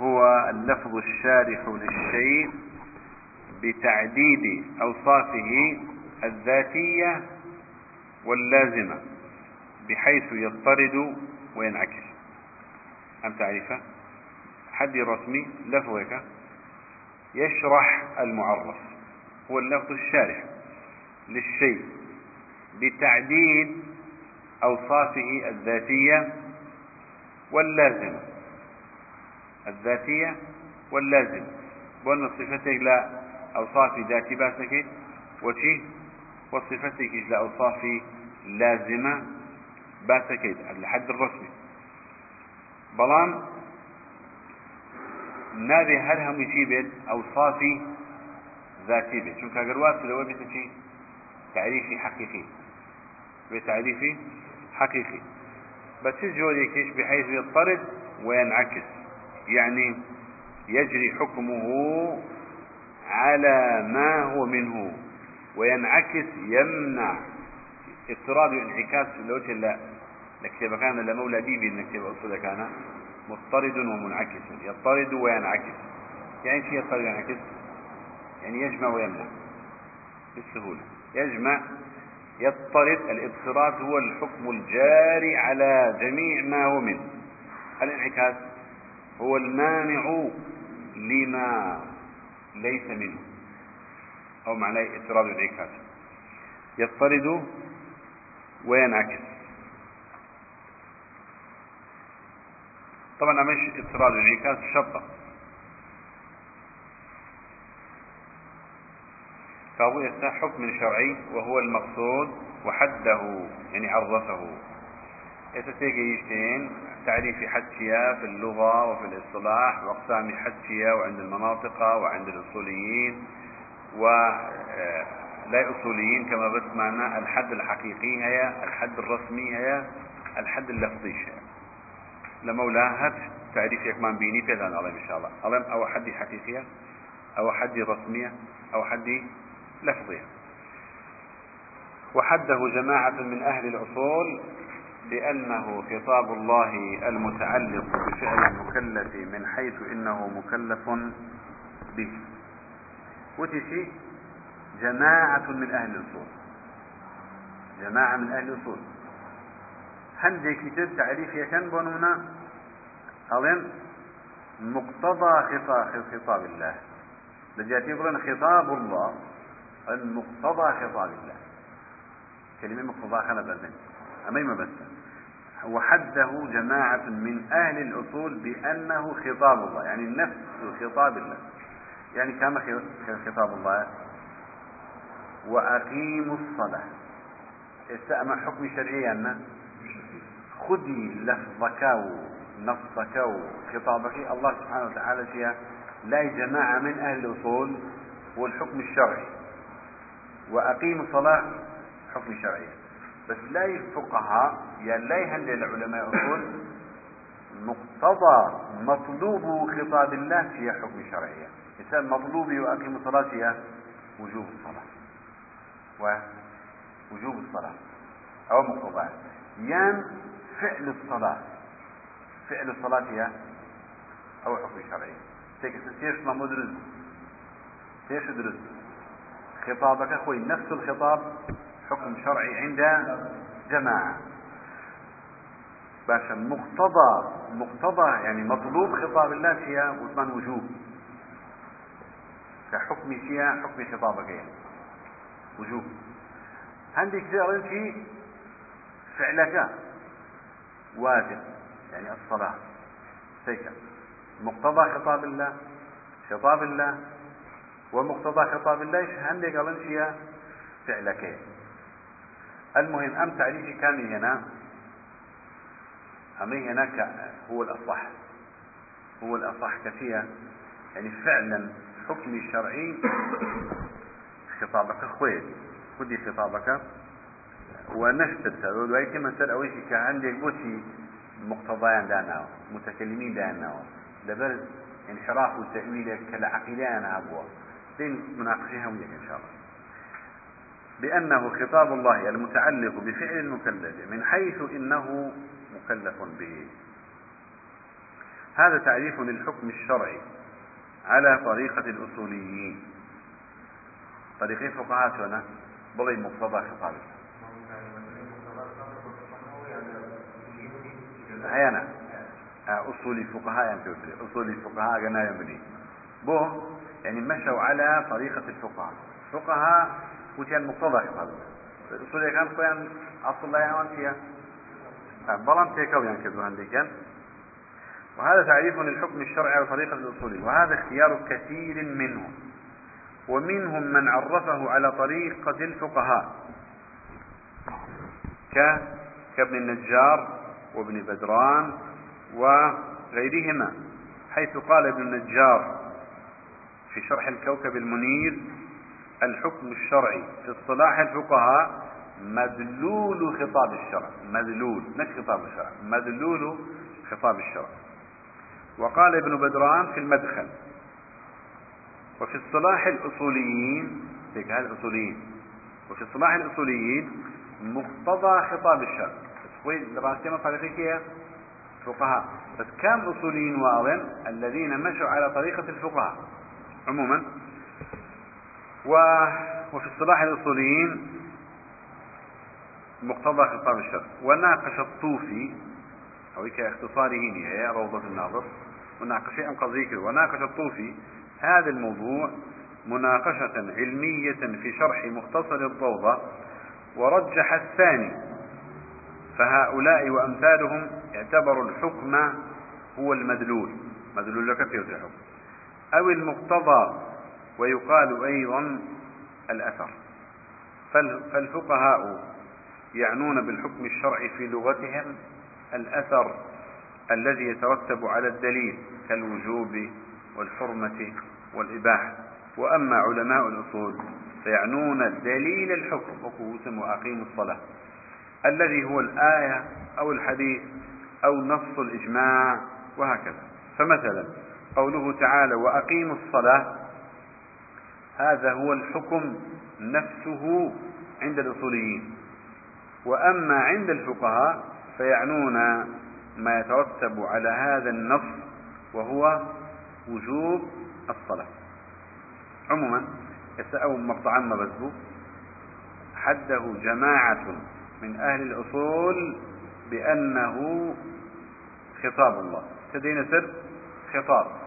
هو اللفظ الشارح للشيء بتعديد أوصافه الذاتية واللازمة بحيث يضطرد وينعكس. أم تعرفه حد رسمي لفظك يشرح المعرف. هو اللفظ الشارح للشيء بتعديد أوصافه الذاتية واللازمة. الذاتية واللازمة بون صفتك لا أوصاف ذاتي باسكت وشي وصفتك لا أوصاف لازمة باسكت الحد الرسمي. بلان نابي هل هم يجيبت أوصافي ذاتي بيت. شو كاقروات لو شي تعريفي حقيقي. بتعريفي حقيقي. بس الجوري كيش بحيث يضطرد وينعكس. يعني يجري حكمه على ما هو منه وينعكس يمنع اضطراد وانعكاس الوجه لا لكتب كان لمولى بيبي نكتب أصول كان مضطرد ومنعكس يضطرد وينعكس. يعني شيء يضطرد وينعكس؟ يعني يجمع ويمنع بالسهولة. يجمع يضطرد الاضطراد هو الحكم الجاري على جميع ما هو منه. الانعكاس هو المانع لما ليس منه. أو معناه اضطراد الانعكاس يضطرد وينعكس. طبعا مش اضطراد الانعكاس شرطة فهو يستحق حكم شرعي وهو المقصود وحده يعني عرفه يتتيجي يشتين تعريف حدشيا في اللغة وفي الاصطلاح وأقسام حدشيا وعند المناطق وعند الأصوليين ولا آه، أصوليين كما بس معنى الحد الحقيقي هي الحد الرسمي هي الحد اللفظي هي. لمولا هات تعريف يكمان بيني بيدان عليهم إن شاء الله. عليهم أو حد حقيقية أو حد رسمية أو حد لفظية. وحده جماعة من أهل الأصول بأنه خطاب الله المتعلق بفعل المكلف من حيث إنه مكلف به. وتشي جماعة من أهل الأصول جماعة من أهل الأصول هندي كتاب تعريف يكن بنونا. ألين مقتضى خطاب الله. لجاتي يقولون خطاب الله. المقتضى خطاب الله. كلمة مقتضى خلب البن أما ما بس وحده جماعة من أهل الأصول بأنه خطاب الله يعني نفس خطاب الله. يعني كما خطاب الله. وأقيموا الصلاة. استأمى حكم شرعي أن خذي لفظك ونصك وخطابك. الله سبحانه وتعالى فيها لا جماعة من أهل الأصول والحكم الشرعي. وأقيموا الصلاة حكم شرعي. بس لا الفقهاء يا لا يهل العلماء أصول مقتضى مطلوب خطاب الله هي حكم شرعية. إنسان مطلوب الصلاة هي وجوب الصلاة. ووجوب الصلاة. أو مقتضى. يان فعل الصلاة. فعل الصلاة هي أو حكم شرعي تيش ما مدرس؟ تيش درس خطابك خوي نفس الخطاب حكم شرعي عند جماعة. باشا مقتضى مقتضى يعني مطلوب خطاب الله فيها وثمان وجوب. كحكم فيها حكم خطابك يعني وجوب. عندي كثير في فعلك واجب. يعني الصلاة. هيك مقتضى خطاب الله خطاب الله. ومقتضى خطاب الله هندێک ئەڵەن چیە فعلەکەی المهم أم تعريف كامل هنا؟ أمي هناك هو الأصح. هو الأصح كثيرا يعني فعلا حكم الشرعي خطابك خويل خدي خطابك. دوایتی مسەر ئەوەیشی کە هەندێک بۆچی مقتضایان داناوە متكلمين داناوە لەبەر انحراف وتأويل كلا عقيدان هبوا دين مناقشهم إن شاء الله. بأنه خطاب الله المتعلق بفعل المكلف من حيث إنه مكلف به. هذا تعريف للحكم الشرعي على طريقة الأصوليين. طريقين فقهاء شونا بضي مقتضى خطابه هيانا أصولي فقهاء يعني أصولي فقهاء قنا يمني بو يعني مشوا على طريقة الفقهاء. فقهاء كان خوان أصل لا يعمل فيها بلان تيكو يعني كذو هندي وهذا تعريف للحكم الشرعي على طريقة الأصولي وهذا اختيار كثير منهم ومنهم من عرفه على طريقة الفقهاء. ك كابن النجار وابن بدران وغيرهما حيث قال ابن النجار في شرح الكوكب المنير الحكم الشرعي في اصطلاح الفقهاء مدلول خطاب الشرع. مدلول مش خطاب الشرع؟ مدلول خطاب الشرع. وقال ابن بدران في المدخل وفي اصطلاح الأصوليين هذا الأصوليين وفي اصطلاح الأصوليين مقتضى خطاب الشرع. وين راسيما طريقي كيا فقهاء. بس كم أصوليين واضح الذين مشوا على طريقة الفقهاء. عموما. وفي اصطلاح الأصوليين مقتضى خطاب الشرع. وناقش الطوفي أو كاختصاره هي روضة الناظر. وناقش شيئا قضيك وناقش الطوفي هذا الموضوع مناقشة علمية في شرح مختصر الضوضة ورجح الثاني. فهؤلاء وأمثالهم اعتبروا الحكم هو المدلول. مدلول لك في الحكم. أو المقتضى ويقال أيضا الأثر. فالفقهاء يعنون بالحكم الشرعي في لغتهم الأثر الذي يترتب على الدليل كالوجوب والحرمة والإباحة. وأما علماء الأصول فيعنون دليل الحكم وقوسم وأقيموا الصلاة. الذي هو الآية أو الحديث أو نص الإجماع وهكذا. فمثلا قوله تعالى وأقيموا الصلاة هذا هو الحكم نفسه عند الأصوليين. وأما عند الفقهاء فيعنون ما يترتب على هذا النص وهو وجوب الصلاة. عموما يسأو مقطعا بزبو حده جماعة من أهل الأصول بأنه خطاب الله. تدين سر؟ خطاب.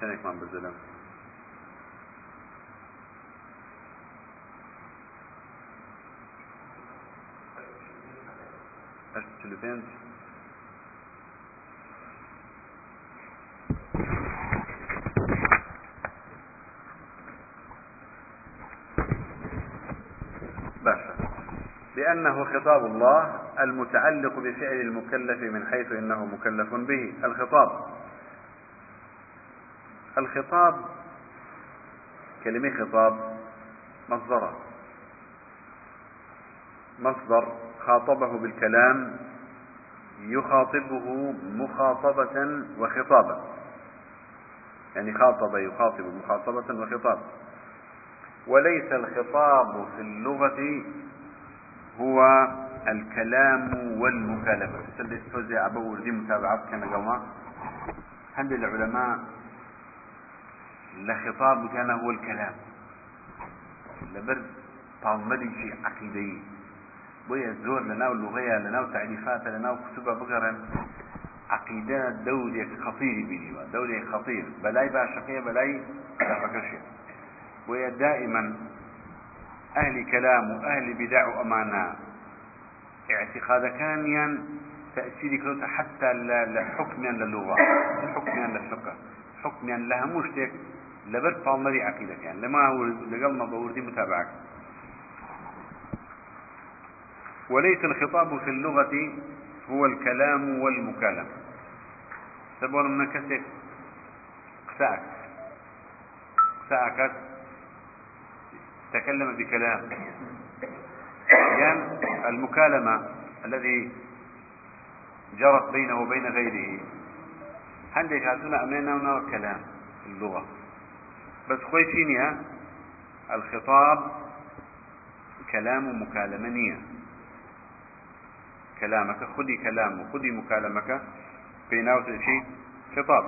من بزلم تلفين باشا بأنه خطاب الله المتعلق بفعل المكلف من حيث إنه مكلف به. الخطاب. الخطاب كلمة خطاب مصدر. مصدر خاطبه بالكلام يخاطبه مخاطبة وخطابا. يعني خاطب يخاطب مخاطبة وخطابا وليس الخطاب في اللغة هو الكلام والمكالمة. سلي توزع أبو ردي متابعات كان قوما هند العلماء لخطاب كان هو الكلام. لبرد طالمدي شيء عقيدي ناو لغەیە لە ناو تعریفاتە لە ناو کتوبە بگەڕن عقیدە دەورێک خەطیری بینیوە دەورێک خەطیر بەلای باشەکەیە بەلای خراپەکەشێ بۆیە دائما ئەهلی کەلام و ئەهلی بدع و ئەمانە اعتقادەکانیان تأثيري كروتا حتى لحكم للغة حكم للفقه حكم لها مشتك لبر فالمري عقيدة يعني لما هو لقلنا بوردي متابعك. وليس الخطاب في اللغة هو الكلام والمكالمة. سبون من كسك قساك قساك تكلم بكلام. يعني المكالمة الذي جرت بينه وبين غيره. عندك هاتونا أمينا ونرى كلام اللغة. بس خوي فينيها الخطاب كلام مكالمة نية كلامك خذي كلام وخذي مكالمك بينه شيء خطاب.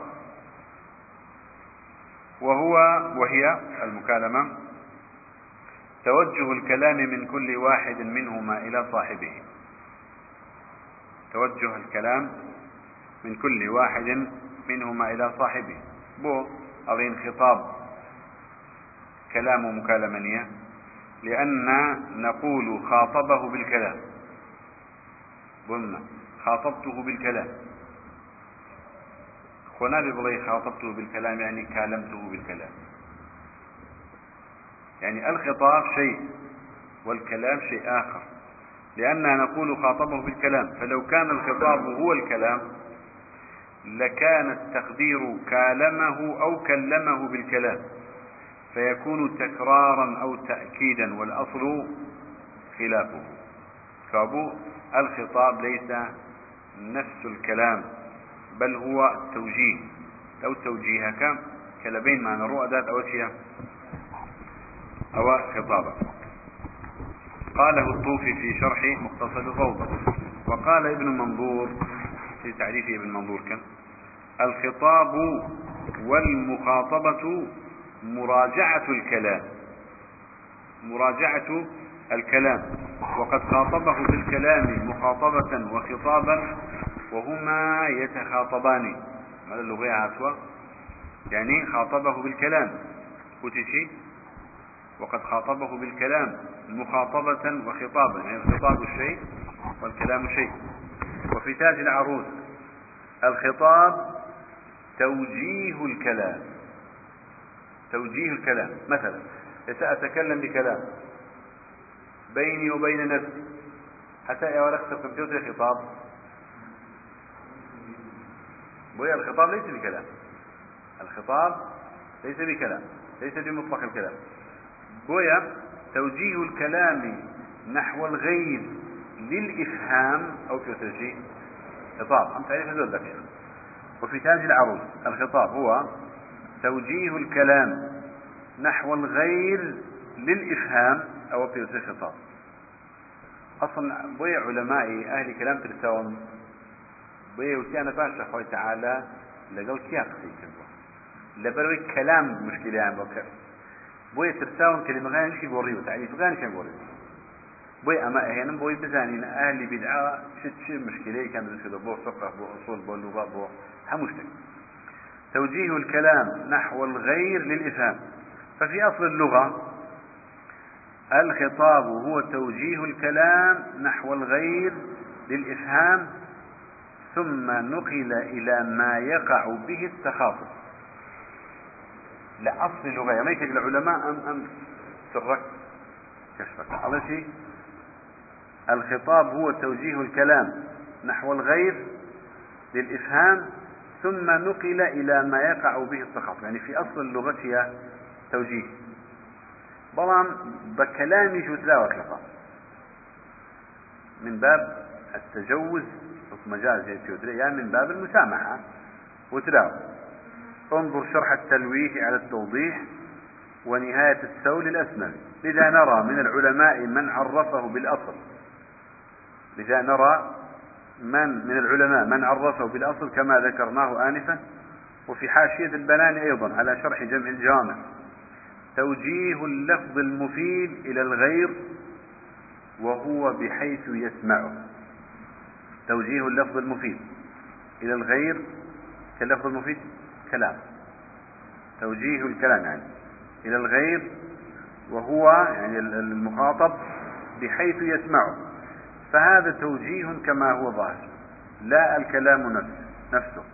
وهو وهي المكالمة توجه الكلام من كل واحد منهما إلى صاحبه. توجه الكلام من كل واحد منهما إلى صاحبه. بو أغين خطاب. كلام مكالمنية لأن نقول خاطبه بالكلام. قلنا خاطبته بالكلام. خنا ببغي خاطبته بالكلام يعني كلمته بالكلام. يعني الخطاب شيء والكلام شيء آخر. لأننا نقول خاطبه بالكلام. فلو كان الخطاب هو الكلام لكان التقدير كالمه أو كلمه بالكلام. فيكون تكرارا أو تأكيدا والأصل خلافه. فأبو الخطاب ليس نفس الكلام بل هو توجيه أو توجيهك كلبين ما نروى ذات أو شيء أو خطابة قاله الطوفي في شرح مختصر الروضة. وقال ابن منظور في تعريف ابن منظور كان الخطاب والمخاطبة مراجعة الكلام. مراجعة الكلام. وقد خاطبه بالكلام مخاطبة وخطابا وهما يتخاطبان. هذا اللغة عسوة يعني خاطبه بالكلام. وتشي وقد خاطبه بالكلام مخاطبة وخطابا. يعني الخطاب الشيء والكلام شيء. وفي تاج العروس الخطاب توجيه الكلام. توجيه الكلام. مثلا سأتكلم بكلام بيني وبين نفسي. حتى ورقة الكمبيوتر خطاب. بويا الخطاب ليس بكلام. الخطاب ليس بكلام. ليس بمطلق الكلام. بويا توجيه الكلام نحو الغير للإفهام أو كتجي خطاب. أم تعرف هذول وفي تاج العروس الخطاب هو توجيه الكلام نحو الغير للإفهام أو في خطاب أصلا بويا علماء أهل كلام ترسون بويا وتيانا باشا خوي تعالى لقل كيا قصي لبروي كلام مشكلة يعني بوكر بويا ترساون كلمة غير شي بوري وتعريف غير شي بوري بوي أما أهينا بوي بزانين أهل بدعاء شت شي مشكلة كان بالنسبة بو فقه بو أصول بو لغة بو همشتك توجيه الكلام نحو الغير للإفهام. ففي أصل اللغة الخطاب هو توجيه الكلام نحو الغير للإفهام ثم نقل إلى ما يقع به التخاطب. لأصل اللغة يعني يكاد العلماء أم أم سرك كشفك. على شيء الخطاب هو توجيه الكلام نحو الغير للإفهام ثم نقل إلى ما يقع به التخاطب يعني في أصل اللغة هي توجيه. بلان بكلامي شو تلاوة خطاب من باب التجوز مجاز يعني من باب المسامحة وتلاوة انظر شرح التلويح على التوضيح ونهاية السول الأسمل لذا نرى من العلماء من عرفه بالأصل. لذا نرى من من العلماء من عرفه بالأصل كما ذكرناه آنفا وفي حاشية البناني أيضا على شرح جمع الجامع. توجيه اللفظ المفيد إلى الغير وهو بحيث يسمعه. توجيه اللفظ المفيد إلى الغير كاللفظ المفيد؟ كلام. توجيه الكلام يعني إلى الغير وهو يعني المخاطب بحيث يسمعه. فهذا توجيه كما هو ظاهر. لا الكلام نفسه نفسه.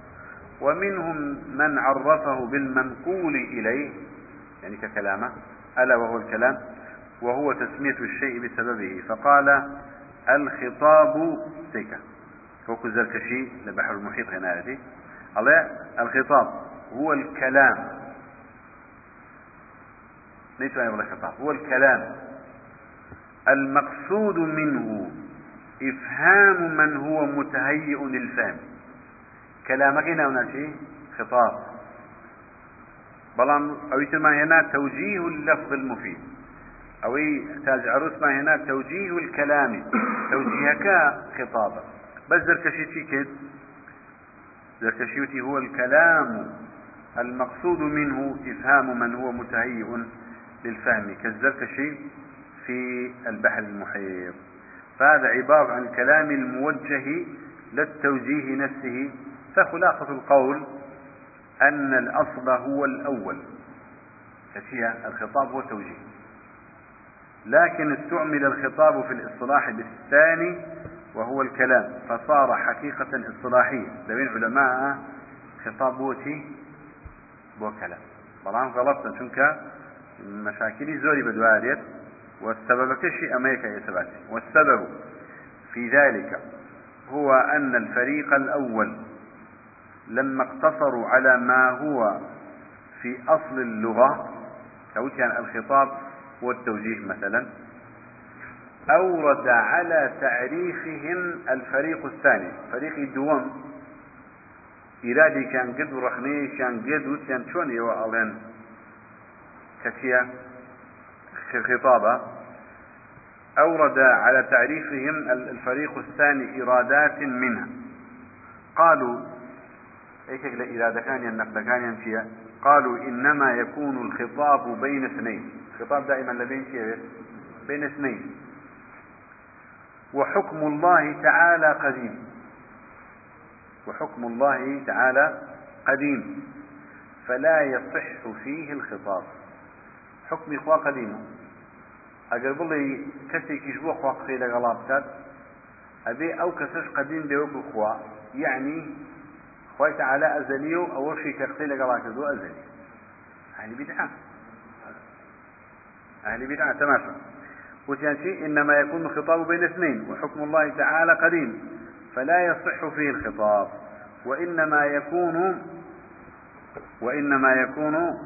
ومنهم من عرفه بالمنقول إليه يعني ككلامه ألا وهو الكلام وهو تسمية الشيء بسببه. فقال الخطاب تيكا فوق الزركشي لبحر المحيط هنا هذه. الله الخطاب هو الكلام. ليس الخطاب هو الكلام. المقصود منه إفهام من هو متهيئ للفهم. كلامك هنا شيء خطاب. بلان أو ما هنا توجيه اللفظ المفيد. أو تاج عروس ما هنا توجيه الكلام. توجيهك خطابا بس زركشي كد زركشيوتي هو الكلام. المقصود منه إفهام من هو متهيئ للفهم. كالزركشي في البحر المحيط. فهذا عبارة عن الكلام الموجه للتوجيه نفسه فخلاصة القول أن الأصل هو الأول. ففيها الخطاب هو التوجيه لكن استعمل الخطاب في الإصطلاح بالثاني وهو الكلام فصار حقيقة اصطلاحية لبين علماء خطاب بوتي بو كلام بلان غلطنا شنك مشاكل زوري بدواريت والسبب كشي أمريكا يثبت والسبب في ذلك هو أن الفريق الأول لما اقتصروا على ما هو في أصل اللغة كان الخطاب والتوجيه مثلا أورد على تعريفهم الفريق الثاني. فريق الدوام إرادي كان قد ورخني كان قد وتيان شون يوا ألين كتيا خطابة أورد على تعريفهم الفريق الثاني إرادات منها. قالوا إيش إرادة كان النقد كان ينشي قالوا إنما يكون الخطاب بين اثنين. الخطاب دائما لبين شيء بين اثنين. وحكم الله تعالى قديم. وحكم الله تعالى قديم. فلا يصح فيه الخطاب. حكم إخوة قديم أقل بلي كسي كيشبو أخوة قصيدة غلابتات أبي أو كسش قديم بيوك أخوة يعني خوي تعالى أزليو أو شيء كقصيدة غلابتات أزلي أهل بدعة أهل بدعة تماشى وتنشي إنما يكون الخطاب بين اثنين وحكم الله تعالى قديم فلا يصح فيه الخطاب. وإنما يكون وإنما يكون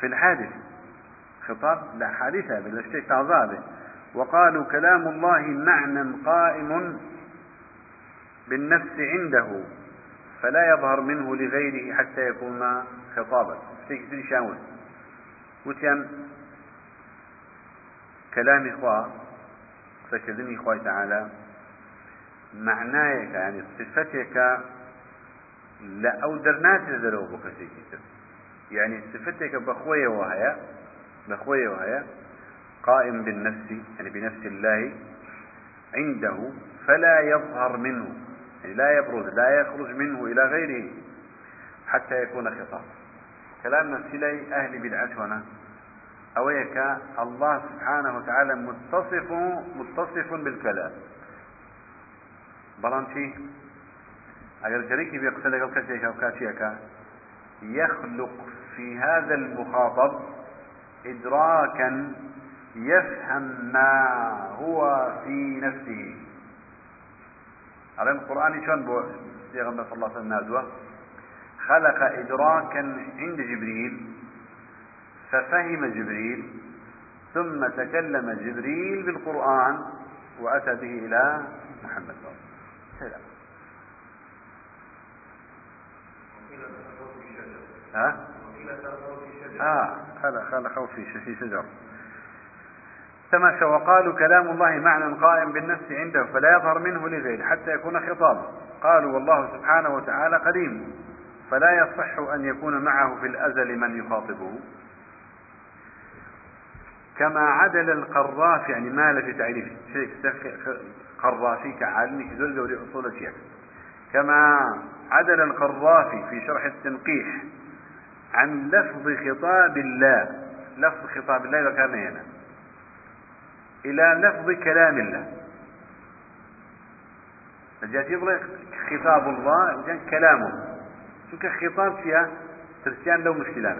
في الحادث. خطاب لا حادثة بل شيء تعذابه وقالوا كلام الله معنى قائم بالنفس عنده فلا يظهر منه لغيره حتى يكون خطابا. كثير شاول وتيان كلام إخوة فكذني إخوة تعالى. معنايك يعني صفتك لا أو درنات كتر يعني صفتك بخوية وهي بخوية وهي قائم بالنفس يعني بنفس الله عنده فلا يظهر منه يعني لا يبرز لا يخرج منه إلى غيره حتى يكون خطاب كلام نفسي أهل بدعة هنا أويك الله سبحانه وتعالى متصف متصف بالكلام بلانتي أجل شريكي بيقتل كاتيك يخلق في هذا المخاطب إدراكا يفهم ما هو في نفسه. على القرآن شون بو صلى الله عليه وسلم خلق إدراكا عند جبريل ففهم جبريل ثم تكلم جبريل بالقرآن وأتى به إلى محمد صلى الله عليه وسلم. ها؟ آه. خلق خلق في شجر. تماشى وقالوا كلام الله معنى قائم بالنفس عنده فلا يظهر منه لغيره حتى يكون خطابا قالوا والله سبحانه وتعالى قديم فلا يصح أن يكون معه في الأزل من يخاطبه. كما عدل القراف يعني مال في تعريف شيء قرافي كعالم زول قولي أصول الشيخ. كما عدل القرافي في شرح التنقيح عن لفظ خطاب الله. لفظ خطاب الله ذكرنا هنا. إلى لفظ كلام الله. جاتي بڵێ خطاب الله جان كلامه. چونکە خطاب فيها؟ ترسيان لو مشكلة.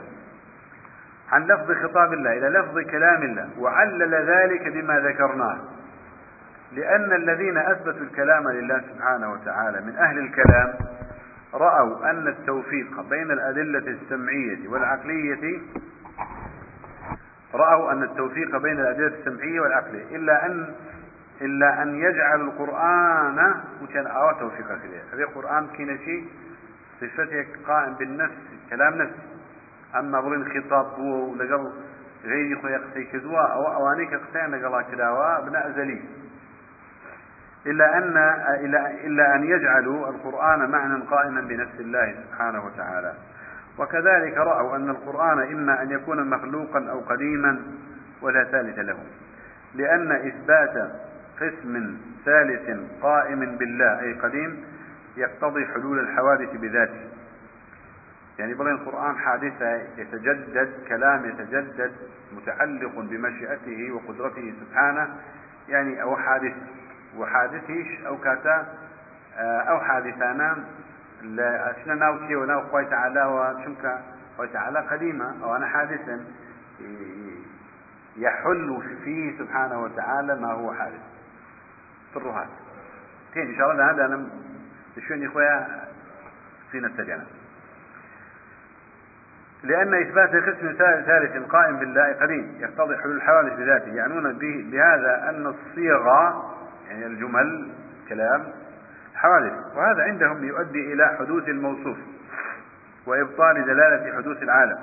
عن لفظ خطاب الله إلى لفظ كلام الله. وعلل ذلك بما ذكرناه. لأن الذين أثبتوا الكلام لله سبحانه وتعالى من أهل الكلام رأوا أن التوفيق بين الأدلة السمعية والعقلية رأوا أن التوفيق بين الأدلة السمعية والعقلية إلا أن إلا أن يجعل القرآن وكان أو توفيق كده هذا القرآن كنا شيء صفتك قائم بالنفس كلام نفس. أما بغين خطاب هو لقل غير خويا قسي كذوا أو أوانيك قسيان لقلا كداوا بناء زليل إلا أن إلا أن يجعلوا القرآن معنى قائما بنفس الله سبحانه وتعالى. وكذلك رأوا أن القرآن إما أن يكون مخلوقا أو قديما ولا ثالث له. لأن إثبات قسم ثالث قائم بالله أي قديم يقتضي حلول الحوادث بذاته. يعني بلين القرآن حادثة يتجدد كلام يتجدد متعلق بمشيئته وقدرته سبحانه يعني أو حادث. وحادثيش أو كاتا أو حادثانا لا أشنا ناو شيء وناو خوي تعالى وشنك خوي تعالى قديمة أو أنا حادثا يحل فيه سبحانه وتعالى ما هو حادث. في تين إن شاء الله هذا أنا شوين إخويا فينا التجانب لأن إثبات قسم ثالث قائم بالله قديم يقتضي حلول الحوادث بذاته يعنون به بهذا أن الصيغة يعني الجمل كلام حوادث. وهذا عندهم يؤدي إلى حدوث الموصوف وإبطال دلالة حدوث العالم.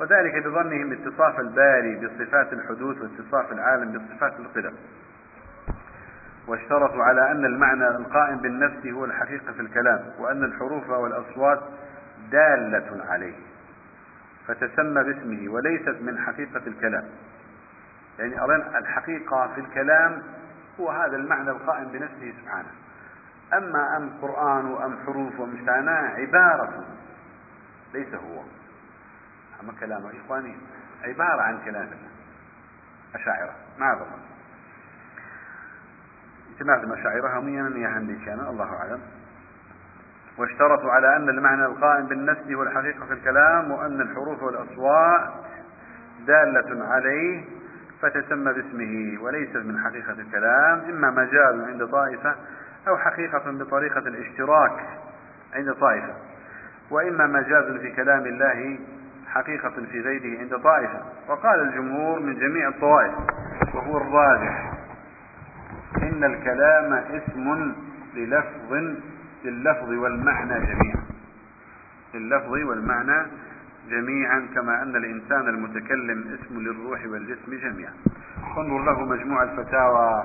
وذلك بظنهم اتصاف الباري بصفات الحدوث واتصاف العالم بصفات القدم. واشترطوا على أن المعنى القائم بالنفس هو الحقيقة في الكلام وأن الحروف والأصوات دالة عليه فتسمى باسمه وليست من حقيقة الكلام. يعني أرين الحقيقة في الكلام هو هذا المعنى القائم بنفسه سبحانه. أما أم قرآن وأم حروف ومشتانا عبارة. ليس هو. أما كلامه إخواني عبارة عن كلام أشاعرة. معذ الله اجتماع المشاعر هميا يا هندي كان. الله أعلم. واشترطوا على أن المعنى القائم بالنفس هو الحقيقة في الكلام وأن الحروف والأصوات دالة عليه فتسمى باسمه وليست من حقيقة الكلام إما مجاز عند طائفة أو حقيقة بطريقة الاشتراك عند طائفة وإما مجاز في كلام الله حقيقة في غيره عند طائفة. وقال الجمهور من جميع الطوائف وهو الراجح إن الكلام اسم للفظ لللفظ والمعنى جميعا. لللفظ والمعنى جميعا كما أن الإنسان المتكلم اسم للروح والجسم جميعا. انظر له مجموع الفتاوى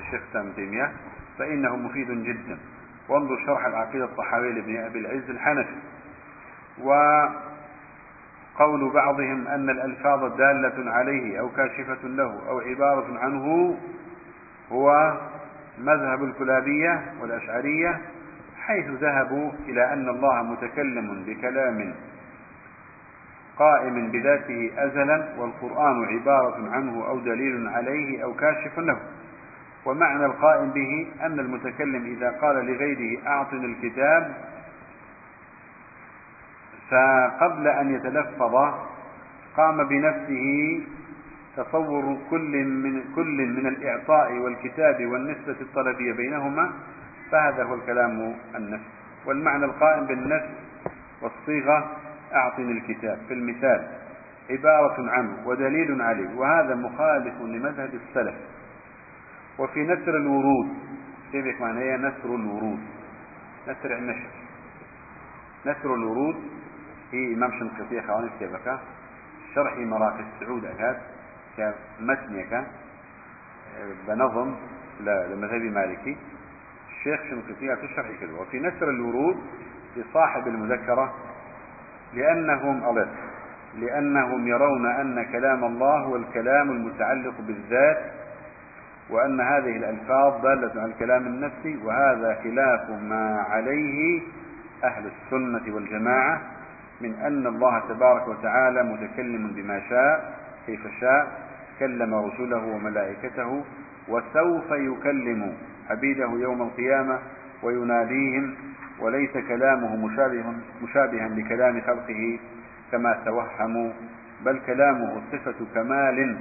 الشيخ تيمية فإنه مفيد جدا. وانظر شرح العقيدة الطحاوية لابن أبي العز الحنفي. وقول بعضهم أن الألفاظ دالة عليه أو كاشفة له أو عبارة عنه هو مذهب الكلابية والأشعرية حيث ذهبوا إلى أن الله متكلم بكلام قائم بذاته أزلا والقرآن عبارة عنه أو دليل عليه أو كاشف له. ومعنى القائم به أن المتكلم إذا قال لغيره أعطني الكتاب فقبل أن يتلفظ قام بنفسه تصور كل من كل من الإعطاء والكتاب والنسبة الطلبية بينهما فهذا هو الكلام النفس. والمعنى القائم بالنفس والصيغة أعطني الكتاب في المثال عبارة عنه ودليل عليه وهذا مخالف لمذهب السلف. وفي نسر الورود كيف معنى هي نسر الورود نسر النشر. نسر الورود هي إمام شنقيطية خواني كيفك؟ شرح مراكز السعود أكاد كمتنيك بنظم لمذهب مالكي. الشيخ شنقيطية الشرح كذا. وفي نسر الورود لصاحب المذكرة لأنهم ألف لأنهم يرون أن كلام الله هو الكلام المتعلق بالذات وأن هذه الألفاظ دالة على الكلام النفسي وهذا خلاف ما عليه أهل السنة والجماعة من أن الله تبارك وتعالى متكلم بما شاء كيف شاء كلم رسله وملائكته وسوف يكلم عبيده يوم القيامة ويناديهم وليس كلامه مشابه مشابها لكلام خلقه كما توهموا بل كلامه صفة كمال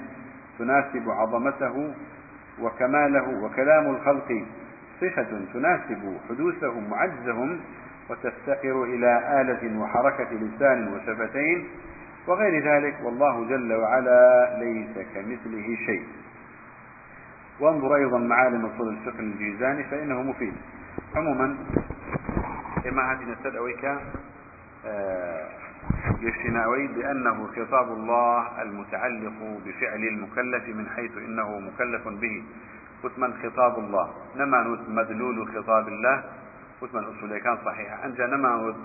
تناسب عظمته وكماله وكلام الخلق صفة تناسب حدوثهم وعجزهم وتفتقر إلى آلة وحركة لسان وشفتين وغير ذلك. والله جل وعلا ليس كمثله شيء. وانظر أيضا معالم اصول الفقه الجيزاني فإنه مفيد. عموما إما هذه نسأل أويك يشتناوي بأنه خطاب الله المتعلق بفعل المكلف من حيث إنه مكلف به. وثمن خطاب الله. نما مدلول خطاب الله. وثمن أصولي كان صحيحة أنجا نما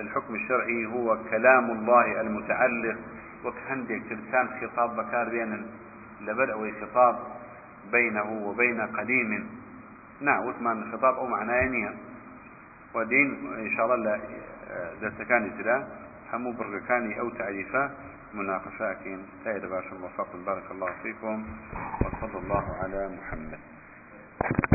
الحكم الشرعي هو كلام الله المتعلق. وكهندك تلسان خطاب بكار بين لبدأ خطاب بينه وبين قديم. نعم وثمان خطاب أو معناه ودين إن شاء الله دەستەکانی ترا هەموو بڕگەکانی ئەو تعریفە مناقشاكين سيد باشا موفق بارك الله فيكم وصلى الله على محمد.